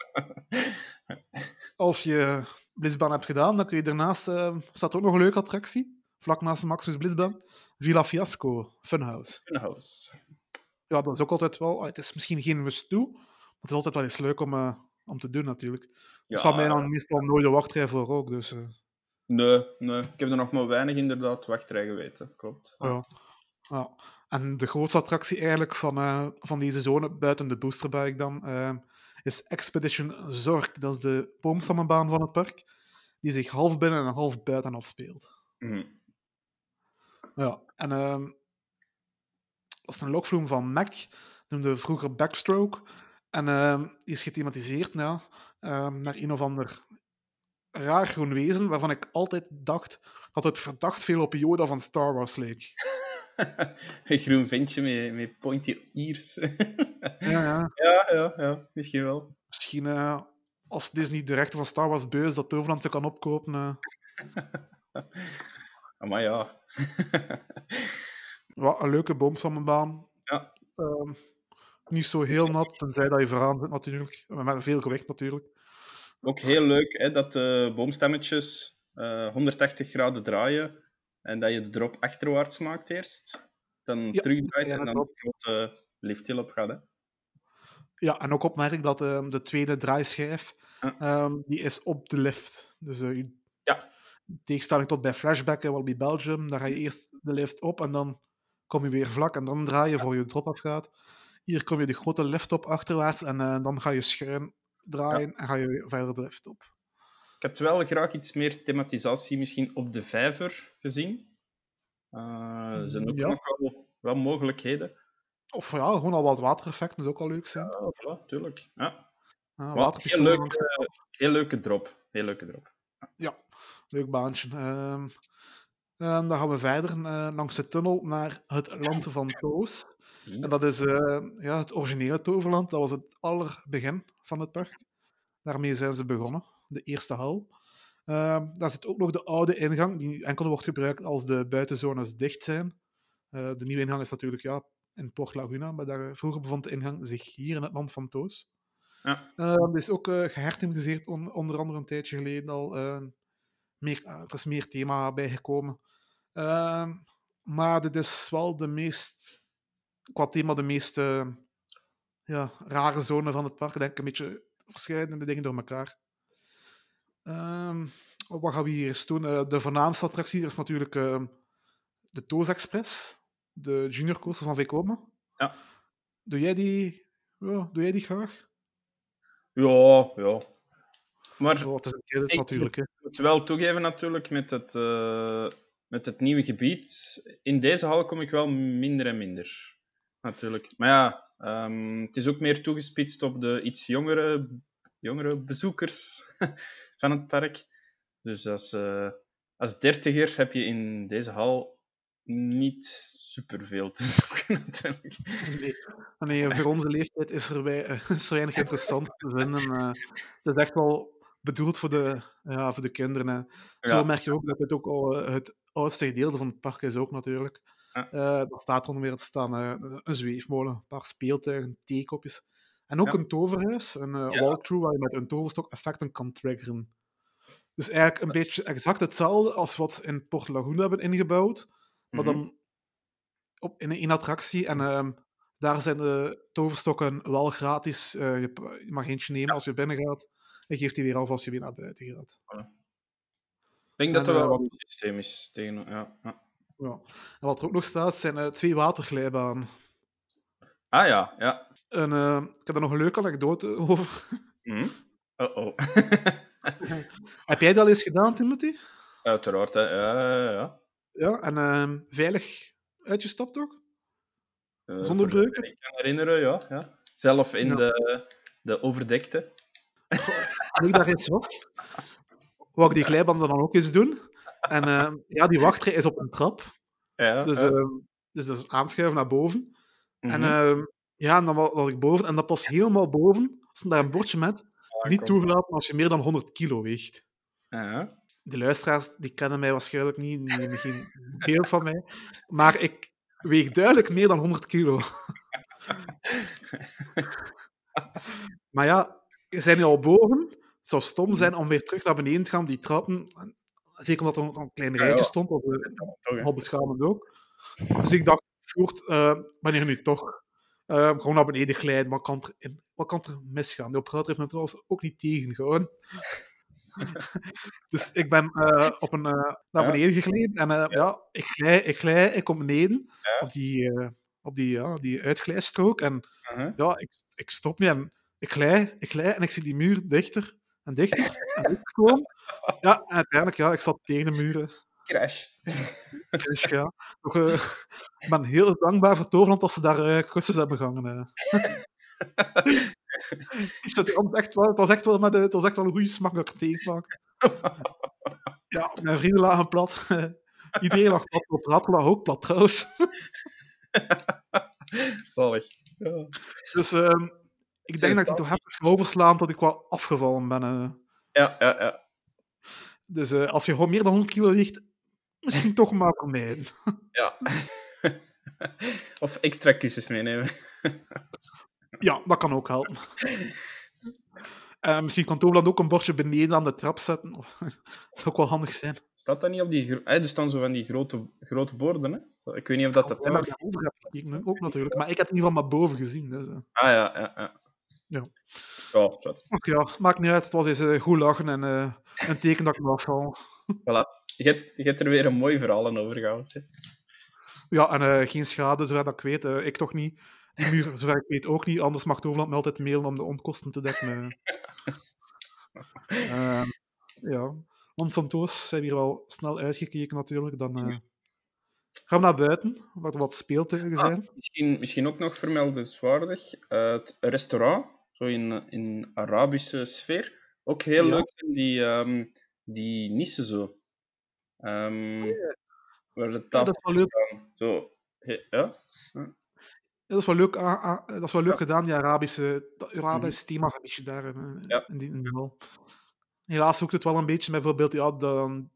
[SPEAKER 1] Als je Blitzbaan hebt gedaan, dan kun je daarnaast... eh, staat ook nog een leuke attractie. Vlak naast de Maximus Blitzbaan. Villa Fiasco Funhouse.
[SPEAKER 2] Funhouse.
[SPEAKER 1] Ja, dat is ook altijd wel... ah, Het is misschien geen must toe, maar het is altijd wel eens leuk om, eh, om te doen natuurlijk. Er
[SPEAKER 2] Ja,
[SPEAKER 1] staat mij dan meestal nooit de wachtrij voor ook, dus... eh,
[SPEAKER 2] Nee, nee, ik heb er nog maar weinig inderdaad wachtrij geweten. Klopt.
[SPEAKER 1] Ja. ja. En de grootste attractie eigenlijk van, eh, van deze zone, buiten de boosterbike dan, eh, is Expedition Zorg. Dat is de boomstammenbaan van het park, die zich half binnen en half buiten afspeelt.
[SPEAKER 2] Mhm.
[SPEAKER 1] Ja, en ehm, dat is een lokvloem van Mac, noemde we vroeger Backstroke. En ehm, die is gethematiseerd ehm, naar een of ander raar groen wezen, waarvan ik altijd dacht dat het verdacht veel op Yoda van Star Wars leek.
[SPEAKER 2] Een groen ventje met, met pointy ears.
[SPEAKER 1] Ja, ja.
[SPEAKER 2] ja, ja, ja, misschien wel.
[SPEAKER 1] Misschien eh, als Disney de rechten van Star Wars beu is, dat Toverland ze kan opkopen. eh.
[SPEAKER 2] Maar ja.
[SPEAKER 1] Ja, een leuke boomstammenbaan.
[SPEAKER 2] Ja.
[SPEAKER 1] Ehm, niet zo heel nat, tenzij dat je vooraan zit natuurlijk. Met veel gewicht natuurlijk.
[SPEAKER 2] Ook heel leuk hè, dat de boomstammetjes eh, 180 graden draaien en dat je de drop achterwaarts maakt eerst. Dan
[SPEAKER 1] Ja,
[SPEAKER 2] terugdraait
[SPEAKER 1] ja,
[SPEAKER 2] en dan de grote lifthill op gaat. Hè.
[SPEAKER 1] Ja, en ook opmerk dat ehm, de tweede draaischijf,
[SPEAKER 2] Ja.
[SPEAKER 1] ehm, die is op de lift. Dus eh, je-
[SPEAKER 2] Ja.
[SPEAKER 1] in tegenstelling tot bij Flashback en Wallaby Belgium, daar ga je eerst de lift op en dan kom je weer vlak en dan draai je voor je drop afgaat. Hier kom je de grote lift op achterwaarts en eh, dan ga je schuin draaien en ga je verder de lift op.
[SPEAKER 2] Ik had wel graag iets meer thematisatie misschien op de vijver gezien. Eh, er zijn ook
[SPEAKER 1] Ja.
[SPEAKER 2] nog wel, wel mogelijkheden.
[SPEAKER 1] Of ja, gewoon al wat watereffecten zou ook al leuk zijn.
[SPEAKER 2] Ja, voilà, tuurlijk. Ja. Heel,
[SPEAKER 1] waterpistolen
[SPEAKER 2] leuk,
[SPEAKER 1] langs de
[SPEAKER 2] heel leuke drop. Heel leuke drop.
[SPEAKER 1] Ja, leuk baantje. Ehm, en dan gaan we verder eh, langs de tunnel naar het land van Toos. En dat is eh, ja, het originele Toverland. Dat was het allerbegin van het park. Daarmee zijn ze begonnen, de eerste hal. Ehm, daar zit ook nog de oude ingang, die enkel wordt gebruikt als de buitenzones dicht zijn. Eh, de nieuwe ingang is natuurlijk ja, in Port Laguna, maar daar, vroeger bevond de ingang zich hier in het land van Toos.
[SPEAKER 2] Ja.
[SPEAKER 1] Uh, dat is ook uh, geherthematiseerd, on, onder andere een tijdje geleden al. Uh, meer, uh, er is meer thema bijgekomen. Uh, maar dit is wel de meest, qua thema, de meest ja, rare zone van het park. Ik denk een beetje verschillende dingen door elkaar. Ehm, wat gaan we hier eens doen? Eh, de voornaamste attractie is natuurlijk ehm, de Toos Express, de junior coaster van Vekoma.
[SPEAKER 2] Ja.
[SPEAKER 1] Doe jij die, ja, doe jij die graag?
[SPEAKER 2] Ja, ja. Maar
[SPEAKER 1] oh, het is een keer natuurlijk.
[SPEAKER 2] Ik moet wel toegeven natuurlijk met het, uh, met het nieuwe gebied. In deze hal kom ik wel minder en minder. Natuurlijk. Maar ja, um, het is ook meer toegespitst op de iets jongere, jongere bezoekers van het park. Dus als, uh, als dertiger heb je in deze hal niet superveel te zoeken natuurlijk.
[SPEAKER 1] Nee, nee voor onze leeftijd is er, wij, is er weinig interessant te vinden. Uh, het is echt wel bedoeld voor de, ja, voor de kinderen. Hè. Zo
[SPEAKER 2] Ja.
[SPEAKER 1] merk je ook dat het ook al het oudste gedeelte van het park is ook natuurlijk.
[SPEAKER 2] Ja.
[SPEAKER 1] Eh daar staat onder meer te staan eh, een zweefmolen, een paar speeltuigen, theekopjes. En ook
[SPEAKER 2] Ja.
[SPEAKER 1] een toverhuis, een eh,
[SPEAKER 2] Ja.
[SPEAKER 1] walkthrough waar je met een toverstok effecten kan triggeren. Dus eigenlijk een beetje exact hetzelfde als wat ze in Port Laguna hebben ingebouwd, maar
[SPEAKER 2] Mhm.
[SPEAKER 1] dan op, in een attractie. En ehm, daar zijn de toverstokken wel gratis. je, mag eentje nemen als je binnen gaat. En geeft die weer af als je weer naar buiten gaat.
[SPEAKER 2] Ik denk dat er wel
[SPEAKER 1] eh,
[SPEAKER 2] een systeem is tegen. Ja, ja.
[SPEAKER 1] En wat er ook nog staat, zijn eh, twee waterglijbanen.
[SPEAKER 2] Ah ja, ja.
[SPEAKER 1] En, eh, ik heb daar nog een leuke anekdote over.
[SPEAKER 2] Oh-oh.
[SPEAKER 1] heb jij dat al eens gedaan, Timothy?
[SPEAKER 2] Uiteraard, hè. Ja, ja, ja.
[SPEAKER 1] Ja, en ehm, veilig uitgestapt ook?
[SPEAKER 2] Eh,
[SPEAKER 1] Zonder breuken?
[SPEAKER 2] Ik kan herinneren, ja. ja. Zelf in
[SPEAKER 1] Ja.
[SPEAKER 2] de, de overdekte.
[SPEAKER 1] Toen ik daar eens was, wou ik die glijbanden dan ook eens doen. En ehm, ja, die wachtrij is op een trap.
[SPEAKER 2] Ja,
[SPEAKER 1] Dus, ehm, dus dat is aanschuiven naar boven. En ehm, ja, en dan wa- was ik boven. En dat pas helemaal boven stond daar een bordje met
[SPEAKER 2] Ah,
[SPEAKER 1] niet
[SPEAKER 2] kom.
[SPEAKER 1] toegelaten als je meer dan 100 kilo weegt.
[SPEAKER 2] Ja.
[SPEAKER 1] De luisteraars die kennen mij waarschijnlijk niet, die hebben geen beeld van mij. Maar ik weeg duidelijk meer dan 100 kilo. maar ja, we zijn nu al boven. Het zou stom zijn om weer terug naar beneden te gaan, die trappen. Zeker omdat er nog een klein rijtje stond, dat
[SPEAKER 2] Toch, hè.
[SPEAKER 1] al beschamend ook. Dus ik dacht, voort, eh wanneer nu toch? eh, gewoon naar beneden glijden, wat kan er, in, wat kan er misgaan? De operator heeft me trouwens ook niet tegengehouden. dus ik ben eh, op een, eh, naar beneden gegleden en eh, ja. ik glij, ik glij, ik kom beneden
[SPEAKER 2] Ja.
[SPEAKER 1] op die, eh, op die, ja, die uitglijstrook en
[SPEAKER 2] Mhm.
[SPEAKER 1] ja, ik, ik stop niet en ik glij, ik glij en ik zie die muur dichter en dichter en dichter komen. Ja, uiteindelijk, ja, ik zat tegen de muren.
[SPEAKER 2] Crash.
[SPEAKER 1] Dus ja, nog, eh, ik ben heel dankbaar voor Toverland dat ze daar eh kussens hebben gehangen. eh. Dus het, was echt wel, het, was echt wel met, de- het was echt wel een goede smak dat ik. Ja, mijn vrienden lagen plat. Iedereen lag plat. Op Ratel lag ook plat trouwens.
[SPEAKER 2] Zalig. Ja.
[SPEAKER 1] Dus ehm, ik denk dat ik die toch heb overslaan tot ik wel afgevallen ben.
[SPEAKER 2] Ja, ja, ja.
[SPEAKER 1] Dus eh, als je gewoon meer dan 100 kilo weegt, misschien toch maar vermijden.
[SPEAKER 2] ja. of extra kussens meenemen.
[SPEAKER 1] Ja, dat kan ook helpen. Eh, misschien kan Toverland ook een bordje beneden aan de trap zetten. dat zou ook wel handig zijn.
[SPEAKER 2] Staat dat niet op die... Eh, er staan zo van die grote, grote borden, hè? Ik weet niet of dat de
[SPEAKER 1] Ja, heb ik gekeken, ook natuurlijk. Maar ik heb het in ieder geval maar boven gezien. Dus, eh.
[SPEAKER 2] Ah, ja, ja, ja.
[SPEAKER 1] Ja.
[SPEAKER 2] Ja,
[SPEAKER 1] ja, maakt niet uit. Het was eens eh, goed lachen en eh, een teken dat ik me afval.
[SPEAKER 2] Voilà. Je hebt, je hebt er weer een mooi verhaal aan overgehouden. hè.
[SPEAKER 1] Ja, en eh, geen schade, zover dat ik weet. Ik toch niet. Die muur, zover ik weet, ook niet. Anders mag Toverland me altijd mailen om de onkosten te dekken. eh. Ehm, ja. Want van Toos zijn we hier wel snel uitgekeken natuurlijk. Dan gaan we naar buiten, waar er wat speeltuigen
[SPEAKER 2] Ah,
[SPEAKER 1] zijn.
[SPEAKER 2] misschien, misschien ook nog vermeldenswaardig. het restaurant, zo in, in Arabische sfeer. Ook heel
[SPEAKER 1] Ja.
[SPEAKER 2] leuk zijn die, ehm die nissen zo. Ehm, Waar de
[SPEAKER 1] Ja, dat is wel leuk.
[SPEAKER 2] staan. Zo. Ja?
[SPEAKER 1] Ja, dat is wel leuk, dat is wel leuk gedaan, die Arabische, dat Arabisch themagebiedje daar in, eh,
[SPEAKER 2] Ja.
[SPEAKER 1] in die in die. Helaas zoekt het wel een beetje met bijvoorbeeld, ja, dan,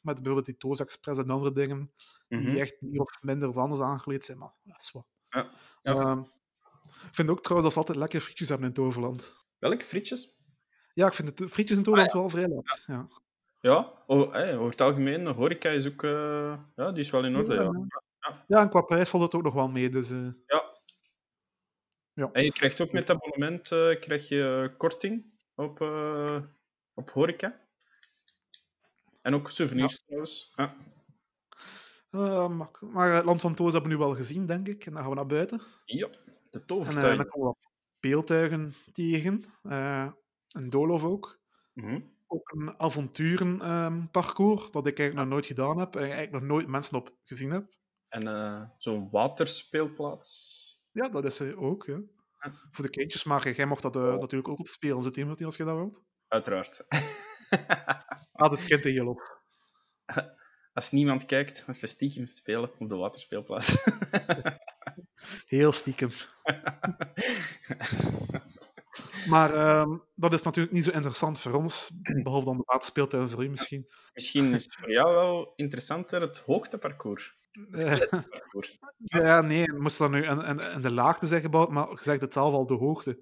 [SPEAKER 1] met bijvoorbeeld die Toos Express en andere dingen, die
[SPEAKER 2] Mhm.
[SPEAKER 1] echt meer of minder of anders aangekleed zijn, maar ja, dat is wat.
[SPEAKER 2] Ja. Ja.
[SPEAKER 1] Ik vind ook trouwens dat ze altijd lekker frietjes hebben in Toverland.
[SPEAKER 2] Welke frietjes?
[SPEAKER 1] Ja, ik vind de frietjes in Toverland wel vrij lekker. Ja.
[SPEAKER 2] Ja, oh, hey, over het algemeen, horeca is ook... eh, ja, die is wel in orde,
[SPEAKER 1] Ja,
[SPEAKER 2] ja.
[SPEAKER 1] ja, en qua prijs valt het ook nog wel mee, dus eh,
[SPEAKER 2] Ja.
[SPEAKER 1] Ja.
[SPEAKER 2] En je krijgt ook met het abonnement eh, krijg je korting op, eh, op horeca. En ook souvenirs trouwens. Ja.
[SPEAKER 1] maar, maar het Land van Toos hebben we nu wel gezien, denk ik. En dan gaan we naar buiten.
[SPEAKER 2] ja, de
[SPEAKER 1] En eh,
[SPEAKER 2] tovertuin.
[SPEAKER 1] dan komen we wat beeltuigen tegen. eh een doolhof ook.
[SPEAKER 2] Mhm.
[SPEAKER 1] Ook een avonturenparcours, dat ik eigenlijk nog nooit gedaan heb. En eigenlijk nog nooit mensen op gezien heb.
[SPEAKER 2] En eh, zo'n waterspeelplaats.
[SPEAKER 1] Ja, dat is er ook, ja. Voor de kindjes, maar jij mocht dat eh, natuurlijk ook op spelen zitten, Timothy, als je dat wilt.
[SPEAKER 2] Uiteraard.
[SPEAKER 1] Ah, het kind in je lot.
[SPEAKER 2] Als niemand kijkt, je stiekem spelen op de waterspeelplaats.
[SPEAKER 1] Heel stiekem. Maar ehm, dat is natuurlijk niet zo interessant voor ons, behalve dan de waterspeeltuin voor u misschien.
[SPEAKER 2] Misschien is het voor jou wel interessanter het hoogteparcours. Het
[SPEAKER 1] Eh,
[SPEAKER 2] parcours.
[SPEAKER 1] ja, nee, moest dat nu in, in, in de laagte zijn gebouwd, maar je zegt het zelf al, de hoogte.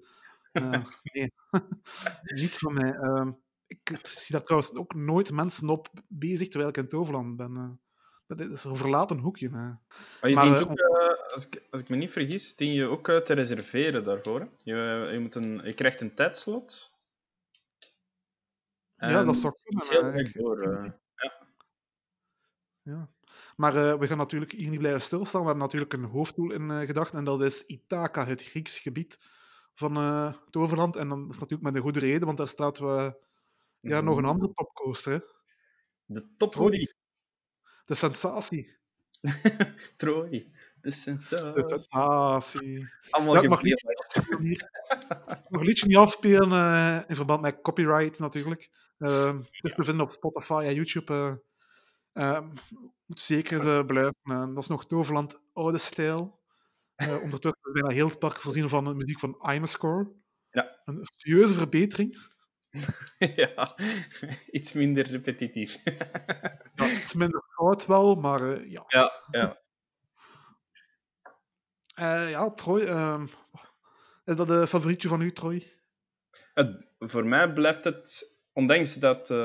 [SPEAKER 1] Eh, nee, niet voor mij. Ehm, ik, zie daar trouwens ook nooit mensen op bezig terwijl ik in het overland ben. eh. dat is een verlaten hoekje.
[SPEAKER 2] Maar je
[SPEAKER 1] Maar,
[SPEAKER 2] dient
[SPEAKER 1] eh,
[SPEAKER 2] ook, eh, als, ik, als ik me niet vergis, dien je ook te reserveren daarvoor. hè. Je, je, moet een, je krijgt een tijdslot.
[SPEAKER 1] Ja, dat zou
[SPEAKER 2] het
[SPEAKER 1] kunnen.
[SPEAKER 2] heel door. eh.
[SPEAKER 1] Ja. Maar we gaan natuurlijk hier niet blijven stilstaan. We hebben natuurlijk een hoofddoel in gedachten en dat is Ithaca, het Grieks gebied van eh Toverland. En dan is natuurlijk met een goede reden, want daar staat we, ja, nog een andere topcoaster. Hè?
[SPEAKER 2] De top
[SPEAKER 1] De sensatie.
[SPEAKER 2] Troy. De
[SPEAKER 1] De
[SPEAKER 2] sensatie.
[SPEAKER 1] sensatie.
[SPEAKER 2] Allemaal
[SPEAKER 1] Ja, ik mag mag een liedje niet afspelen eh, in verband met copyright natuurlijk. Is te vinden op Spotify en YouTube. Ehm, moet zeker eens eh, beluisteren. Eh, dat is nog Toverland oude stijl. Ondertussen is bijna heel het park voorzien van de muziek van Imascore.
[SPEAKER 2] Ja.
[SPEAKER 1] Een serieuze verbetering.
[SPEAKER 2] ja, iets minder repetitief.
[SPEAKER 1] Ja, het is minder fout wel, maar eh, ja.
[SPEAKER 2] ja, ja.
[SPEAKER 1] Eh, ja, Troy. ehm, is dat een favorietje van u, Troy?
[SPEAKER 2] Het- voor mij blijft het, ondanks dat eh,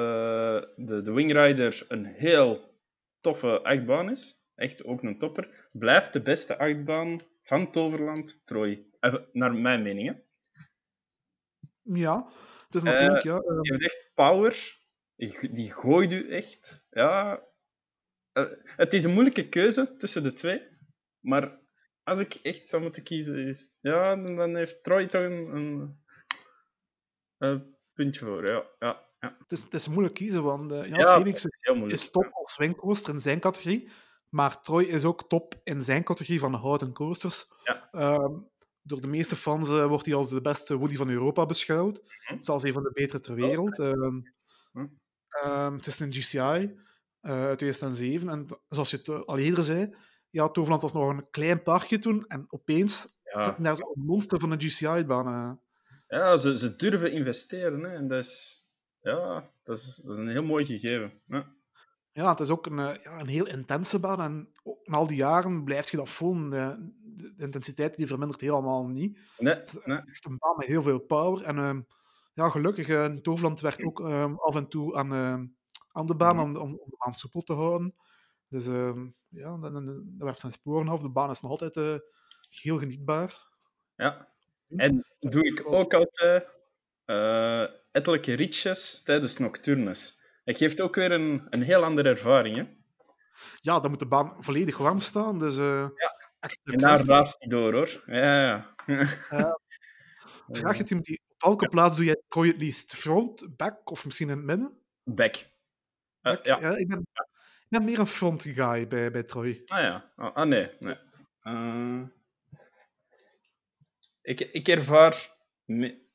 [SPEAKER 2] de, de Wingrider een heel toffe achtbaan is, echt ook een topper, blijft de beste achtbaan van Toverland Troy. Naar mijn mening. Hè.
[SPEAKER 1] Ja, het is natuurlijk, ja.
[SPEAKER 2] Je hebt echt power, die gooit u echt. Ja, eh, het is een moeilijke keuze tussen de twee, maar als ik echt zou moeten kiezen, is, ja, dan heeft Troy toch een, een, een puntje voor. Ja, ja, ja.
[SPEAKER 1] het, is, het is moeilijk kiezen, want eh, ja,
[SPEAKER 2] Ja,
[SPEAKER 1] Phoenix
[SPEAKER 2] is
[SPEAKER 1] top als swingcoaster in zijn categorie, maar Troy is ook top in zijn categorie van houten coasters.
[SPEAKER 2] Ja.
[SPEAKER 1] Ehm, door de meeste fans eh, wordt hij als de beste Woody van Europa beschouwd.
[SPEAKER 2] Mhm.
[SPEAKER 1] Zelfs een van de betere ter wereld. Ehm,
[SPEAKER 2] Mhm.
[SPEAKER 1] ehm, het is een GCI eh, uit 2007. En zoals je het eh, al eerder zei, ja, Toverland was nog een klein parkje toen. En opeens
[SPEAKER 2] Ja.
[SPEAKER 1] zit daar zo'n monster van een GCI-baan.
[SPEAKER 2] Ja, ze, ze durven investeren. Hè. En dat is, ja, dat is, dat is een heel mooi gegeven. Ja.
[SPEAKER 1] Ja, het is ook een, ja, een heel intense baan. En na al die jaren blijf je dat voelen. De, de, intensiteit die vermindert helemaal niet.
[SPEAKER 2] Nee,
[SPEAKER 1] Het is
[SPEAKER 2] nee.
[SPEAKER 1] echt een baan met heel veel power. En ehm, ja, gelukkig, eh Toverland werkt ook ehm, af en toe aan, ehm, aan de baan
[SPEAKER 2] Mhm.
[SPEAKER 1] om, om, om de baan soepel te houden. Dus ja, dan, dan, werpt zijn sporen af. De baan is nog altijd eh, heel genietbaar.
[SPEAKER 2] Ja. En doe ik ook altijd eh ettelijke ritjes tijdens nocturnes. Dat geeft ook weer een, een heel andere ervaring. Hè?
[SPEAKER 1] Ja, dan moet de baan volledig warm staan. Dus echt
[SPEAKER 2] En daar raast hij door, hoor. Ja, ja.
[SPEAKER 1] Vraag je het iemand die op welke plaats doe jij Troy het liefst? Front, back of misschien in het midden?
[SPEAKER 2] Back. Eh,
[SPEAKER 1] Back?
[SPEAKER 2] ja.
[SPEAKER 1] Ja, ik, ben, ik ben meer een front guy bij, bij Troy.
[SPEAKER 2] Ah ja. Ah, ah, nee. nee. Eh, ik, ik ervaar... me-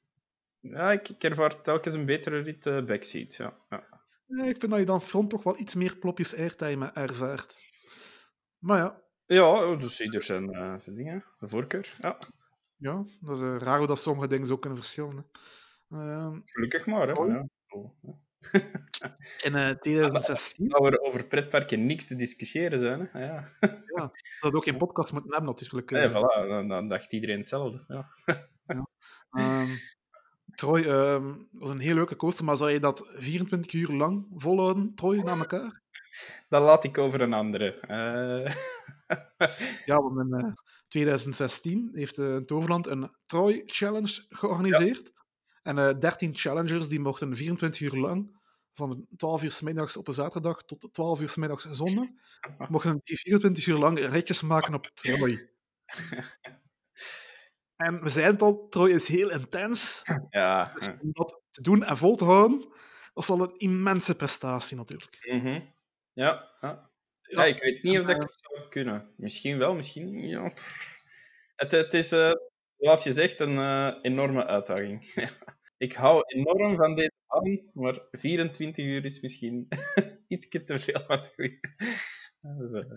[SPEAKER 2] Ja, ik, ik ervaar telkens een betere rit eh, backseat. Ja. Ja.
[SPEAKER 1] Nee, ik vind dat je dan front toch wel iets meer plopjes airtime ervaart. Maar ja,
[SPEAKER 2] Ja, dus ieder zijn, eh, zijn dingen, zijn voorkeur. Ja,
[SPEAKER 1] ja dat is eh, raar hoe dat sommige dingen zo kunnen verschillen. hè. Ehm,
[SPEAKER 2] gelukkig maar. Hè.
[SPEAKER 1] Mooi.
[SPEAKER 2] Ja. Oh, ja.
[SPEAKER 1] in eh, 2016
[SPEAKER 2] Dat we over pretparken niks te discussiëren zijn. Hè. Ja.
[SPEAKER 1] zou dat ook geen podcast moeten hebben, natuurlijk.
[SPEAKER 2] Nee,
[SPEAKER 1] eh.
[SPEAKER 2] voilà, dan, dan dacht iedereen hetzelfde. Ja.
[SPEAKER 1] Ehm, Troy ehm, was een heel leuke coaster, maar zou je dat 24 uur lang volhouden, Troy, na elkaar?
[SPEAKER 2] Dat laat ik over een andere.
[SPEAKER 1] Ja, want in eh, 2016 heeft eh Toverland een Troy Challenge georganiseerd. En eh 13 challengers die mochten 24 uur lang, van 12 uur 's middags op een zaterdag tot 12 uur 's middags zondag, mochten die 24 uur lang ritjes maken op Troy. En we zeiden het al, Troy is heel intens.
[SPEAKER 2] ja.
[SPEAKER 1] Dus om dat te doen en vol te houden, dat is wel een immense prestatie natuurlijk.
[SPEAKER 2] Ja, ja. Ja, ik weet niet of dat ik het zou kunnen. Misschien wel, misschien niet. Ja. Het, het is, eh, zoals je zegt, een eh, enorme uitdaging. ik hou enorm van deze baan, maar 24 uur is misschien iets te veel van het goede. Dus, eh,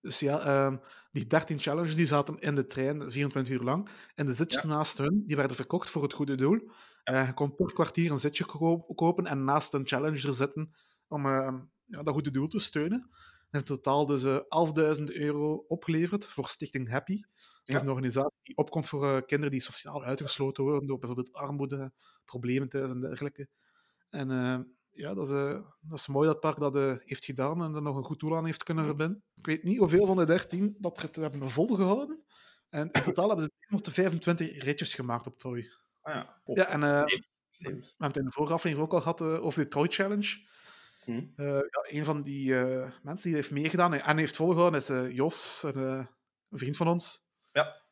[SPEAKER 1] Dus ja, ehm, die 13 challengers die zaten in de trein 24 uur lang. En de zitjes
[SPEAKER 2] Ja.
[SPEAKER 1] naast hun, die werden verkocht voor het goede doel. Eh, je kon per kwartier een zitje ko- kopen en naast een challenger zitten om ehm, ja, dat goede doel te steunen. En in totaal dus eh 11.000 euro opgeleverd voor Stichting Happy. Dat is een organisatie die opkomt voor eh, kinderen die sociaal uitgesloten worden door bijvoorbeeld armoede, problemen thuis en dergelijke. En eh, ja, dat is, dat is mooi dat park dat heeft gedaan en er nog een goed doel aan heeft kunnen verbinden. Ik weet niet hoeveel van de 13 dat het hebben volgehouden. En in totaal hebben ze 325 ritjes gemaakt op Troy.
[SPEAKER 2] Ah ja.
[SPEAKER 1] Ja, en we hebben het in de vorige aflevering ook al gehad eh, over de Troy Challenge.
[SPEAKER 2] Hm.
[SPEAKER 1] Eh, ja, een van die eh, mensen die heeft meegedaan en heeft volgehouden is eh, Jos, een, een vriend van ons.
[SPEAKER 2] Ja.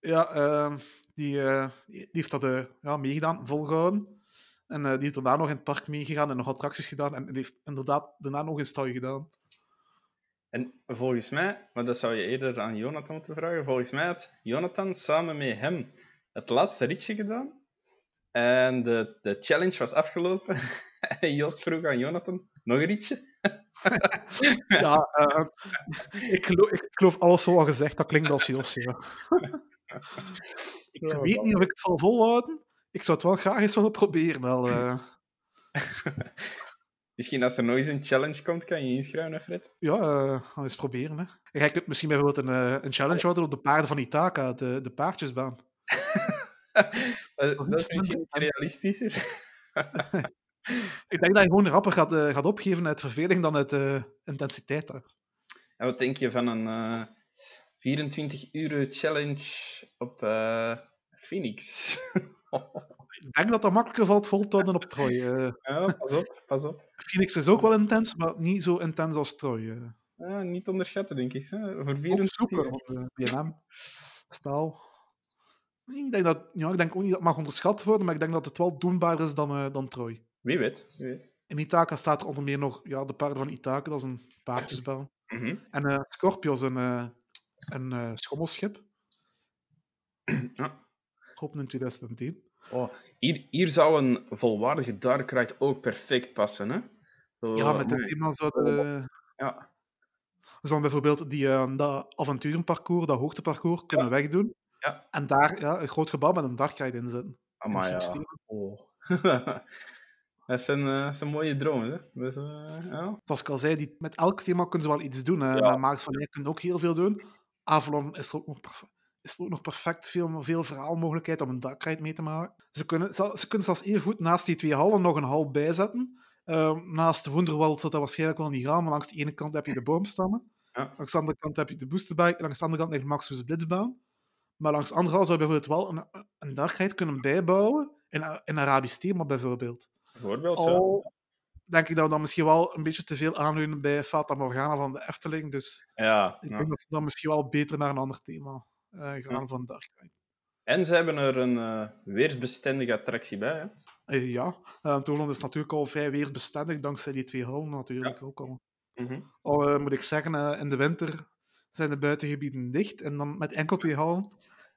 [SPEAKER 1] Ja, eh, die, die heeft dat ja, meegedaan, volgehouden. En die is daarna nog in het park meegegaan en nog attracties gedaan. En heeft inderdaad daarna nog een stal gedaan.
[SPEAKER 2] En volgens mij, maar dat zou je eerder aan Jonathan moeten vragen, volgens mij had Jonathan samen met hem het laatste ritje gedaan. En de, de challenge was afgelopen. En Jos vroeg aan Jonathan, nog een ritje?
[SPEAKER 1] Ja, eh, ik, geloof, ik geloof alles wat al gezegd. Dat klinkt als Jos. Ja. ik
[SPEAKER 2] Ja,
[SPEAKER 1] weet niet of ik het zal volhouden. Ik zou het wel graag eens willen proberen. Wel, eh.
[SPEAKER 2] Misschien als er nog eens een challenge komt, kan je inschrijven, Fred?
[SPEAKER 1] Ja, eh, gaan we eens proberen. Hè. Jij kunt misschien bijvoorbeeld een, een challenge houden op de paarden van Ithaca, de, de paardjesbaan.
[SPEAKER 2] dat,
[SPEAKER 1] is
[SPEAKER 2] is misschien iets realistischer.
[SPEAKER 1] Ik denk dat je gewoon rapper gaat, eh, gaat opgeven uit verveling dan uit eh, intensiteit. Hè.
[SPEAKER 2] En wat denk je van een eh 24 uur challenge op eh, Phoenix?
[SPEAKER 1] Ik denk dat dat makkelijker valt vol te op Troy. eh.
[SPEAKER 2] ja, pas op, pas op.
[SPEAKER 1] Phoenix is ook wel intens, maar niet zo intens als Troy. eh.
[SPEAKER 2] Niet onderschatten, denk ik. Hè? Voor
[SPEAKER 1] Ook
[SPEAKER 2] 24
[SPEAKER 1] super,
[SPEAKER 2] uur.
[SPEAKER 1] eh, BNM, staal. Ik denk, dat, ja, ik denk ook niet dat het mag onderschat worden, maar ik denk dat het wel doenbaar is dan, eh, dan Troy.
[SPEAKER 2] Wie weet, wie weet.
[SPEAKER 1] In Ithaca staat er onder meer nog ja, de paarden van Ithaca, dat is een paardjesbaan.
[SPEAKER 2] Mhm.
[SPEAKER 1] En eh Scorpios, een, eh, een schommelschip.
[SPEAKER 2] Ja.
[SPEAKER 1] Geopend in 2010.
[SPEAKER 2] Oh, hier, hier zou een volwaardige dark ride ook perfect passen. Hè? Zo,
[SPEAKER 1] Ja, met het thema zouden
[SPEAKER 2] ja.
[SPEAKER 1] ze bijvoorbeeld die, dat avonturenparcours, dat hoogteparcours, kunnen wegdoen.
[SPEAKER 2] Ja.
[SPEAKER 1] En daar ja, een groot gebouw met een darkride in zetten.
[SPEAKER 2] Amai,
[SPEAKER 1] En
[SPEAKER 2] ja.
[SPEAKER 1] gipsstenen.
[SPEAKER 2] Oh. dat, zijn, eh, dat zijn mooie dromen. Hè? Dus, eh, ja.
[SPEAKER 1] Zoals ik al zei, die, met elk thema kunnen ze wel iets doen. Hè.
[SPEAKER 2] Ja.
[SPEAKER 1] Maagd van kunnen ook heel veel doen. Avalon is er ook nog, perf- is er ook nog perfect veel, veel verhaalmogelijkheid om een darkride mee te maken. Ze kunnen, ze, ze kunnen zelfs even goed naast die twee hallen nog een hal bijzetten. Ehm, naast Wonderwald zou dat waarschijnlijk wel niet gaan, maar langs de ene kant heb je de boomstammen.
[SPEAKER 2] Ja.
[SPEAKER 1] Langs de andere kant heb je de boosterbike. En langs de andere kant ligt Maximus Blitzbaan. Maar langs de andere hal zou je bijvoorbeeld wel een, een darkride kunnen bijbouwen. In, in Arabisch thema bijvoorbeeld.
[SPEAKER 2] Bijvoorbeeld. ja.
[SPEAKER 1] Al denk ik dat we dan misschien wel een beetje te veel aanleunen bij Fata Morgana van de Efteling. Dus
[SPEAKER 2] Ja,
[SPEAKER 1] ik
[SPEAKER 2] ja.
[SPEAKER 1] denk dat ze dan misschien wel beter naar een ander thema eh, gaan
[SPEAKER 2] Ja.
[SPEAKER 1] van Dark Ride.
[SPEAKER 2] En ze hebben er een eh, weersbestendige attractie bij. Hè?
[SPEAKER 1] Eh, ja, uh, Toverland is natuurlijk al vrij weersbestendig, dankzij die twee hallen natuurlijk ook al.
[SPEAKER 2] Mhm.
[SPEAKER 1] Al moet ik zeggen, in de winter zijn de buitengebieden dicht. En dan met enkel twee hallen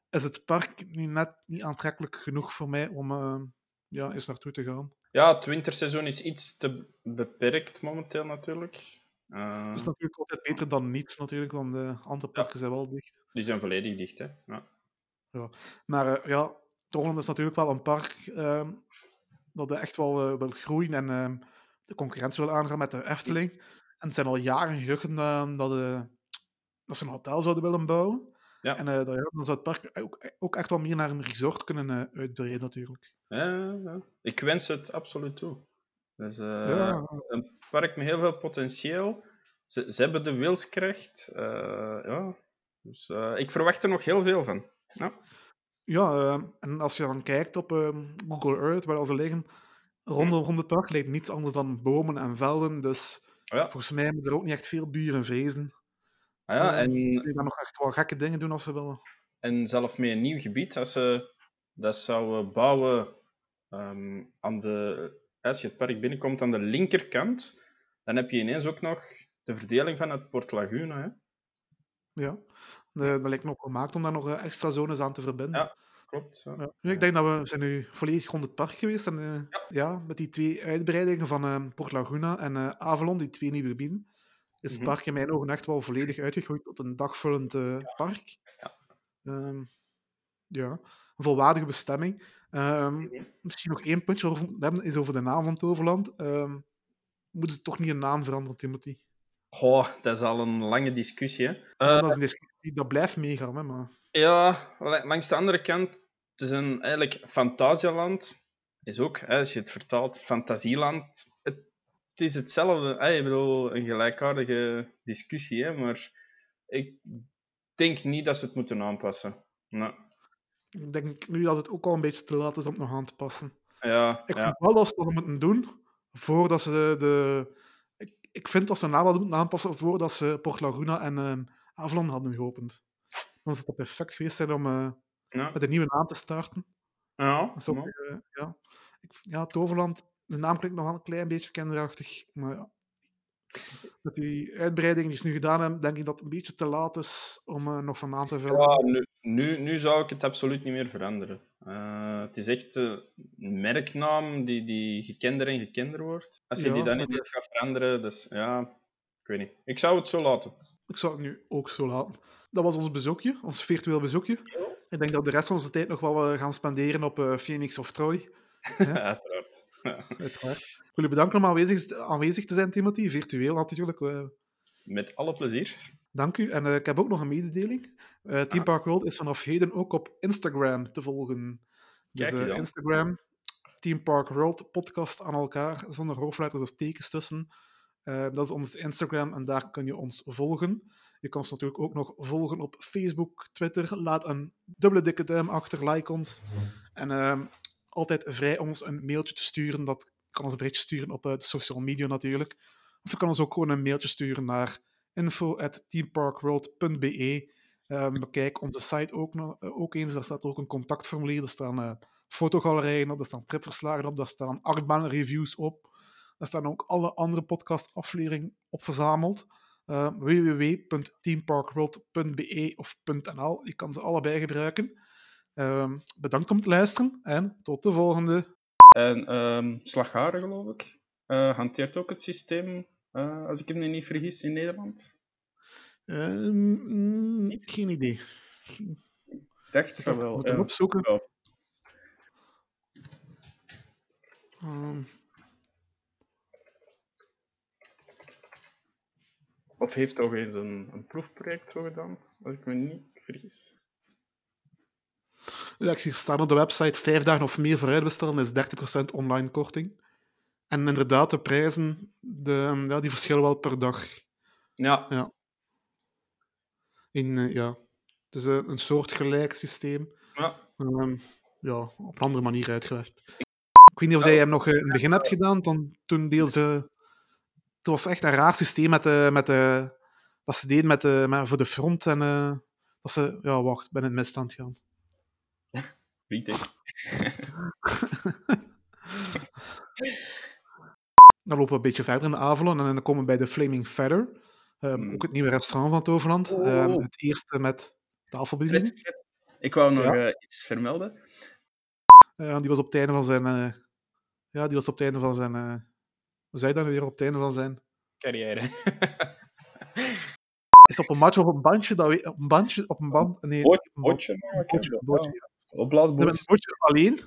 [SPEAKER 1] is het park nu net niet aantrekkelijk genoeg voor mij om eh, ja, eens naartoe te gaan.
[SPEAKER 2] Ja, het winterseizoen is iets te beperkt momenteel natuurlijk. Eh,
[SPEAKER 1] Dat is natuurlijk altijd beter dan niets, natuurlijk, want de andere parken zijn wel dicht.
[SPEAKER 2] die zijn volledig dicht. Hè? Ja.
[SPEAKER 1] Maar eh, ja, Toverland is natuurlijk wel een park ehm, dat echt wel eh, wil groeien en ehm, de concurrentie wil aangaan met de Efteling. En het zijn al jaren geruchten eh, dat, eh, dat ze een hotel zouden willen bouwen.
[SPEAKER 2] Ja.
[SPEAKER 1] En dat, ja, dan zou het park ook, ook echt wel meer naar een resort kunnen eh, uitbreiden, natuurlijk.
[SPEAKER 2] Ja, ja. Ik wens het absoluut toe. Dus,
[SPEAKER 1] ja,
[SPEAKER 2] Een park met heel veel potentieel. Ze, ze hebben de wilskracht. ja. Dus ik verwacht er nog heel veel van. Ja.
[SPEAKER 1] ja ehm, en als je dan kijkt op ehm, Google Earth, waar ze liggen, rondom, rond het park ligt niets anders dan bomen en velden. Dus volgens mij moeten er ook niet echt veel buren vrezen.
[SPEAKER 2] Ah ja, en,
[SPEAKER 1] Die dan nog echt wel gekke dingen doen als ze willen.
[SPEAKER 2] en zelf met een nieuw gebied, als ze dat zouden bouwen ehm, aan de, als je het park binnenkomt aan de linkerkant, dan heb je ineens ook nog de verdeling van het Port Laguna. Hè?
[SPEAKER 1] Ja, dat lijkt me ook gemaakt om daar nog eh, extra zones aan te verbinden.
[SPEAKER 2] Ja. Klopt. Ja.
[SPEAKER 1] Ja. Nu, ik denk dat we zijn nu volledig rond het park geweest. En eh, ja. met die twee uitbreidingen van eh, Port Laguna en eh, Avalon, die twee nieuwe gebieden, is het
[SPEAKER 3] Mhm.
[SPEAKER 1] park in mijn ogen echt wel volledig uitgegroeid tot een dagvullend eh, park.
[SPEAKER 3] Ja.
[SPEAKER 1] Ehm, ja, een volwaardige bestemming. Ehm, misschien nog één puntje over hebben, is over de naam van Toverland. Ehm moeten ze toch niet een naam veranderen, Timothy?
[SPEAKER 3] Goh, dat is al een lange discussie. Hè.
[SPEAKER 1] Ja,
[SPEAKER 3] Eh,
[SPEAKER 1] dat is een discussie, dat blijft meegaan, hè, maar...
[SPEAKER 3] Ja, la- langs de andere kant, het is een eigenlijk Fantasialand. Is ook, hè, als je het vertaalt, Fantasieland. Het, het is hetzelfde. Ik bedoel, een gelijkaardige discussie, hè, maar ik denk niet dat ze het moeten aanpassen. Nee.
[SPEAKER 1] Ik denk nu dat het ook al een beetje te laat is om het nog aan te passen.
[SPEAKER 3] Ja,
[SPEAKER 1] Ik
[SPEAKER 3] ja.
[SPEAKER 1] vind wel dat ze dat moeten doen voordat ze de. de- ik, ik vind dat ze na wat moeten aanpassen voordat ze Port Laguna en ehm Avalon hadden geopend. Dan zou het perfect geweest zijn om eh,
[SPEAKER 3] Ja,
[SPEAKER 1] met een nieuwe naam te starten.
[SPEAKER 3] ja,
[SPEAKER 1] Dat is ook,
[SPEAKER 3] ja.
[SPEAKER 1] eh, ja. Ik, ja, Toverland, de naam klinkt nog wel een klein beetje kinderachtig. Maar ja. Met die uitbreiding die ze nu gedaan hebben, denk ik dat het een beetje te laat is om eh, nog van aan te vullen.
[SPEAKER 3] Ja, nu, nu, nu zou ik het absoluut niet meer veranderen. Eh, het is echt eh, een merknaam die, die gekender en gekender wordt. Als je
[SPEAKER 1] Ja,
[SPEAKER 3] die dan
[SPEAKER 1] maar
[SPEAKER 3] ineens gaat veranderen, dus ja, ik weet niet. Ik zou het zo laten.
[SPEAKER 1] Ik zou het nu ook zo laten. Dat was ons bezoekje, ons virtueel bezoekje. Ik denk dat we de rest van onze tijd nog wel gaan spenderen op Phoenix of Troy.
[SPEAKER 3] Uiteraard.
[SPEAKER 1] Uiteraard. Ik wil je bedanken om aanwezig, aanwezig te zijn, Timothy. Virtueel natuurlijk. eh,
[SPEAKER 3] Met alle plezier.
[SPEAKER 1] dank u. En eh, ik heb ook nog een mededeling. Eh Team. Park World is vanaf heden ook op Instagram te volgen. Dus
[SPEAKER 3] dan.
[SPEAKER 1] Instagram, Team Park World, podcast aan elkaar, zonder hoofdletters of tekens tussen. Dat is ons Instagram en daar kun je ons volgen. Je kan ons natuurlijk ook nog volgen op Facebook, Twitter. Laat een dubbele dikke duim achter, like ons. En ehm, altijd vrij om ons een mailtje te sturen. Dat kan ons een berichtje sturen op eh, de social media natuurlijk. Of je kan ons ook gewoon een mailtje sturen naar info.teamparkworld.be. Ehm, bekijk onze site ook, nog- eh, ook eens. Daar staat ook een contactformulier. Er staan eh, fotogalerijen op, er staan tripverslagen op, daar staan achtbaanreviews op. Daar staan ook alle andere podcastafleveringen op verzameld. Uh, www.teamparkworld.be of .nl. Je kan ze allebei gebruiken. Ehm, bedankt om het luisteren en tot de volgende.
[SPEAKER 2] En ehm Slagharen, geloof ik, eh, hanteert ook het systeem, eh, als ik me niet vergis, in Nederland.
[SPEAKER 1] Ehm, mm, geen idee.
[SPEAKER 2] Ik dacht van wel.
[SPEAKER 1] moet
[SPEAKER 2] ja.
[SPEAKER 1] hem opzoeken.
[SPEAKER 2] Ja.
[SPEAKER 1] Ehm,
[SPEAKER 2] Of heeft toch eens een, een proefproject zo gedaan, als ik me niet vergis.
[SPEAKER 1] Ja, ik zie hier staan op de website: vijf dagen of meer vooruitbestellen is 30% online korting. En inderdaad, de prijzen de, ja, die verschillen wel per dag.
[SPEAKER 2] Ja,
[SPEAKER 1] In, eh, ja. Dus eh, een soortgelijk systeem.
[SPEAKER 2] ja.
[SPEAKER 1] Ehm, ja, op een andere manier uitgewerkt. Ik weet niet of jij hem nog eh, in het begin hebt gedaan. Toen, toen deel ze... Het was echt een raar systeem met de, met de, dat ze deden met de, met, voor de front. En eh, dat ze... Ja, wacht, ik ben in het misstand gaan. Dan lopen we een beetje verder in de Avalon en dan komen we bij de Flaming Feather. Ehm,
[SPEAKER 2] Hmm.
[SPEAKER 1] Ook het nieuwe restaurant van Toverland.
[SPEAKER 3] Oh.
[SPEAKER 1] Ehm, het eerste met tafelbediening.
[SPEAKER 2] Ik wou nog
[SPEAKER 1] Ja.
[SPEAKER 2] eh, iets vermelden.
[SPEAKER 1] Eh, die was op het einde van zijn... eh, ja, die was op het einde van zijn... hoe zei je dat nu weer? Op het einde van zijn...
[SPEAKER 2] Carrière.
[SPEAKER 1] Is op een match of op een bandje? Dat we, op een bandje? Op een band? Nee,
[SPEAKER 2] Bootje,
[SPEAKER 1] ja. Een bootje alleen.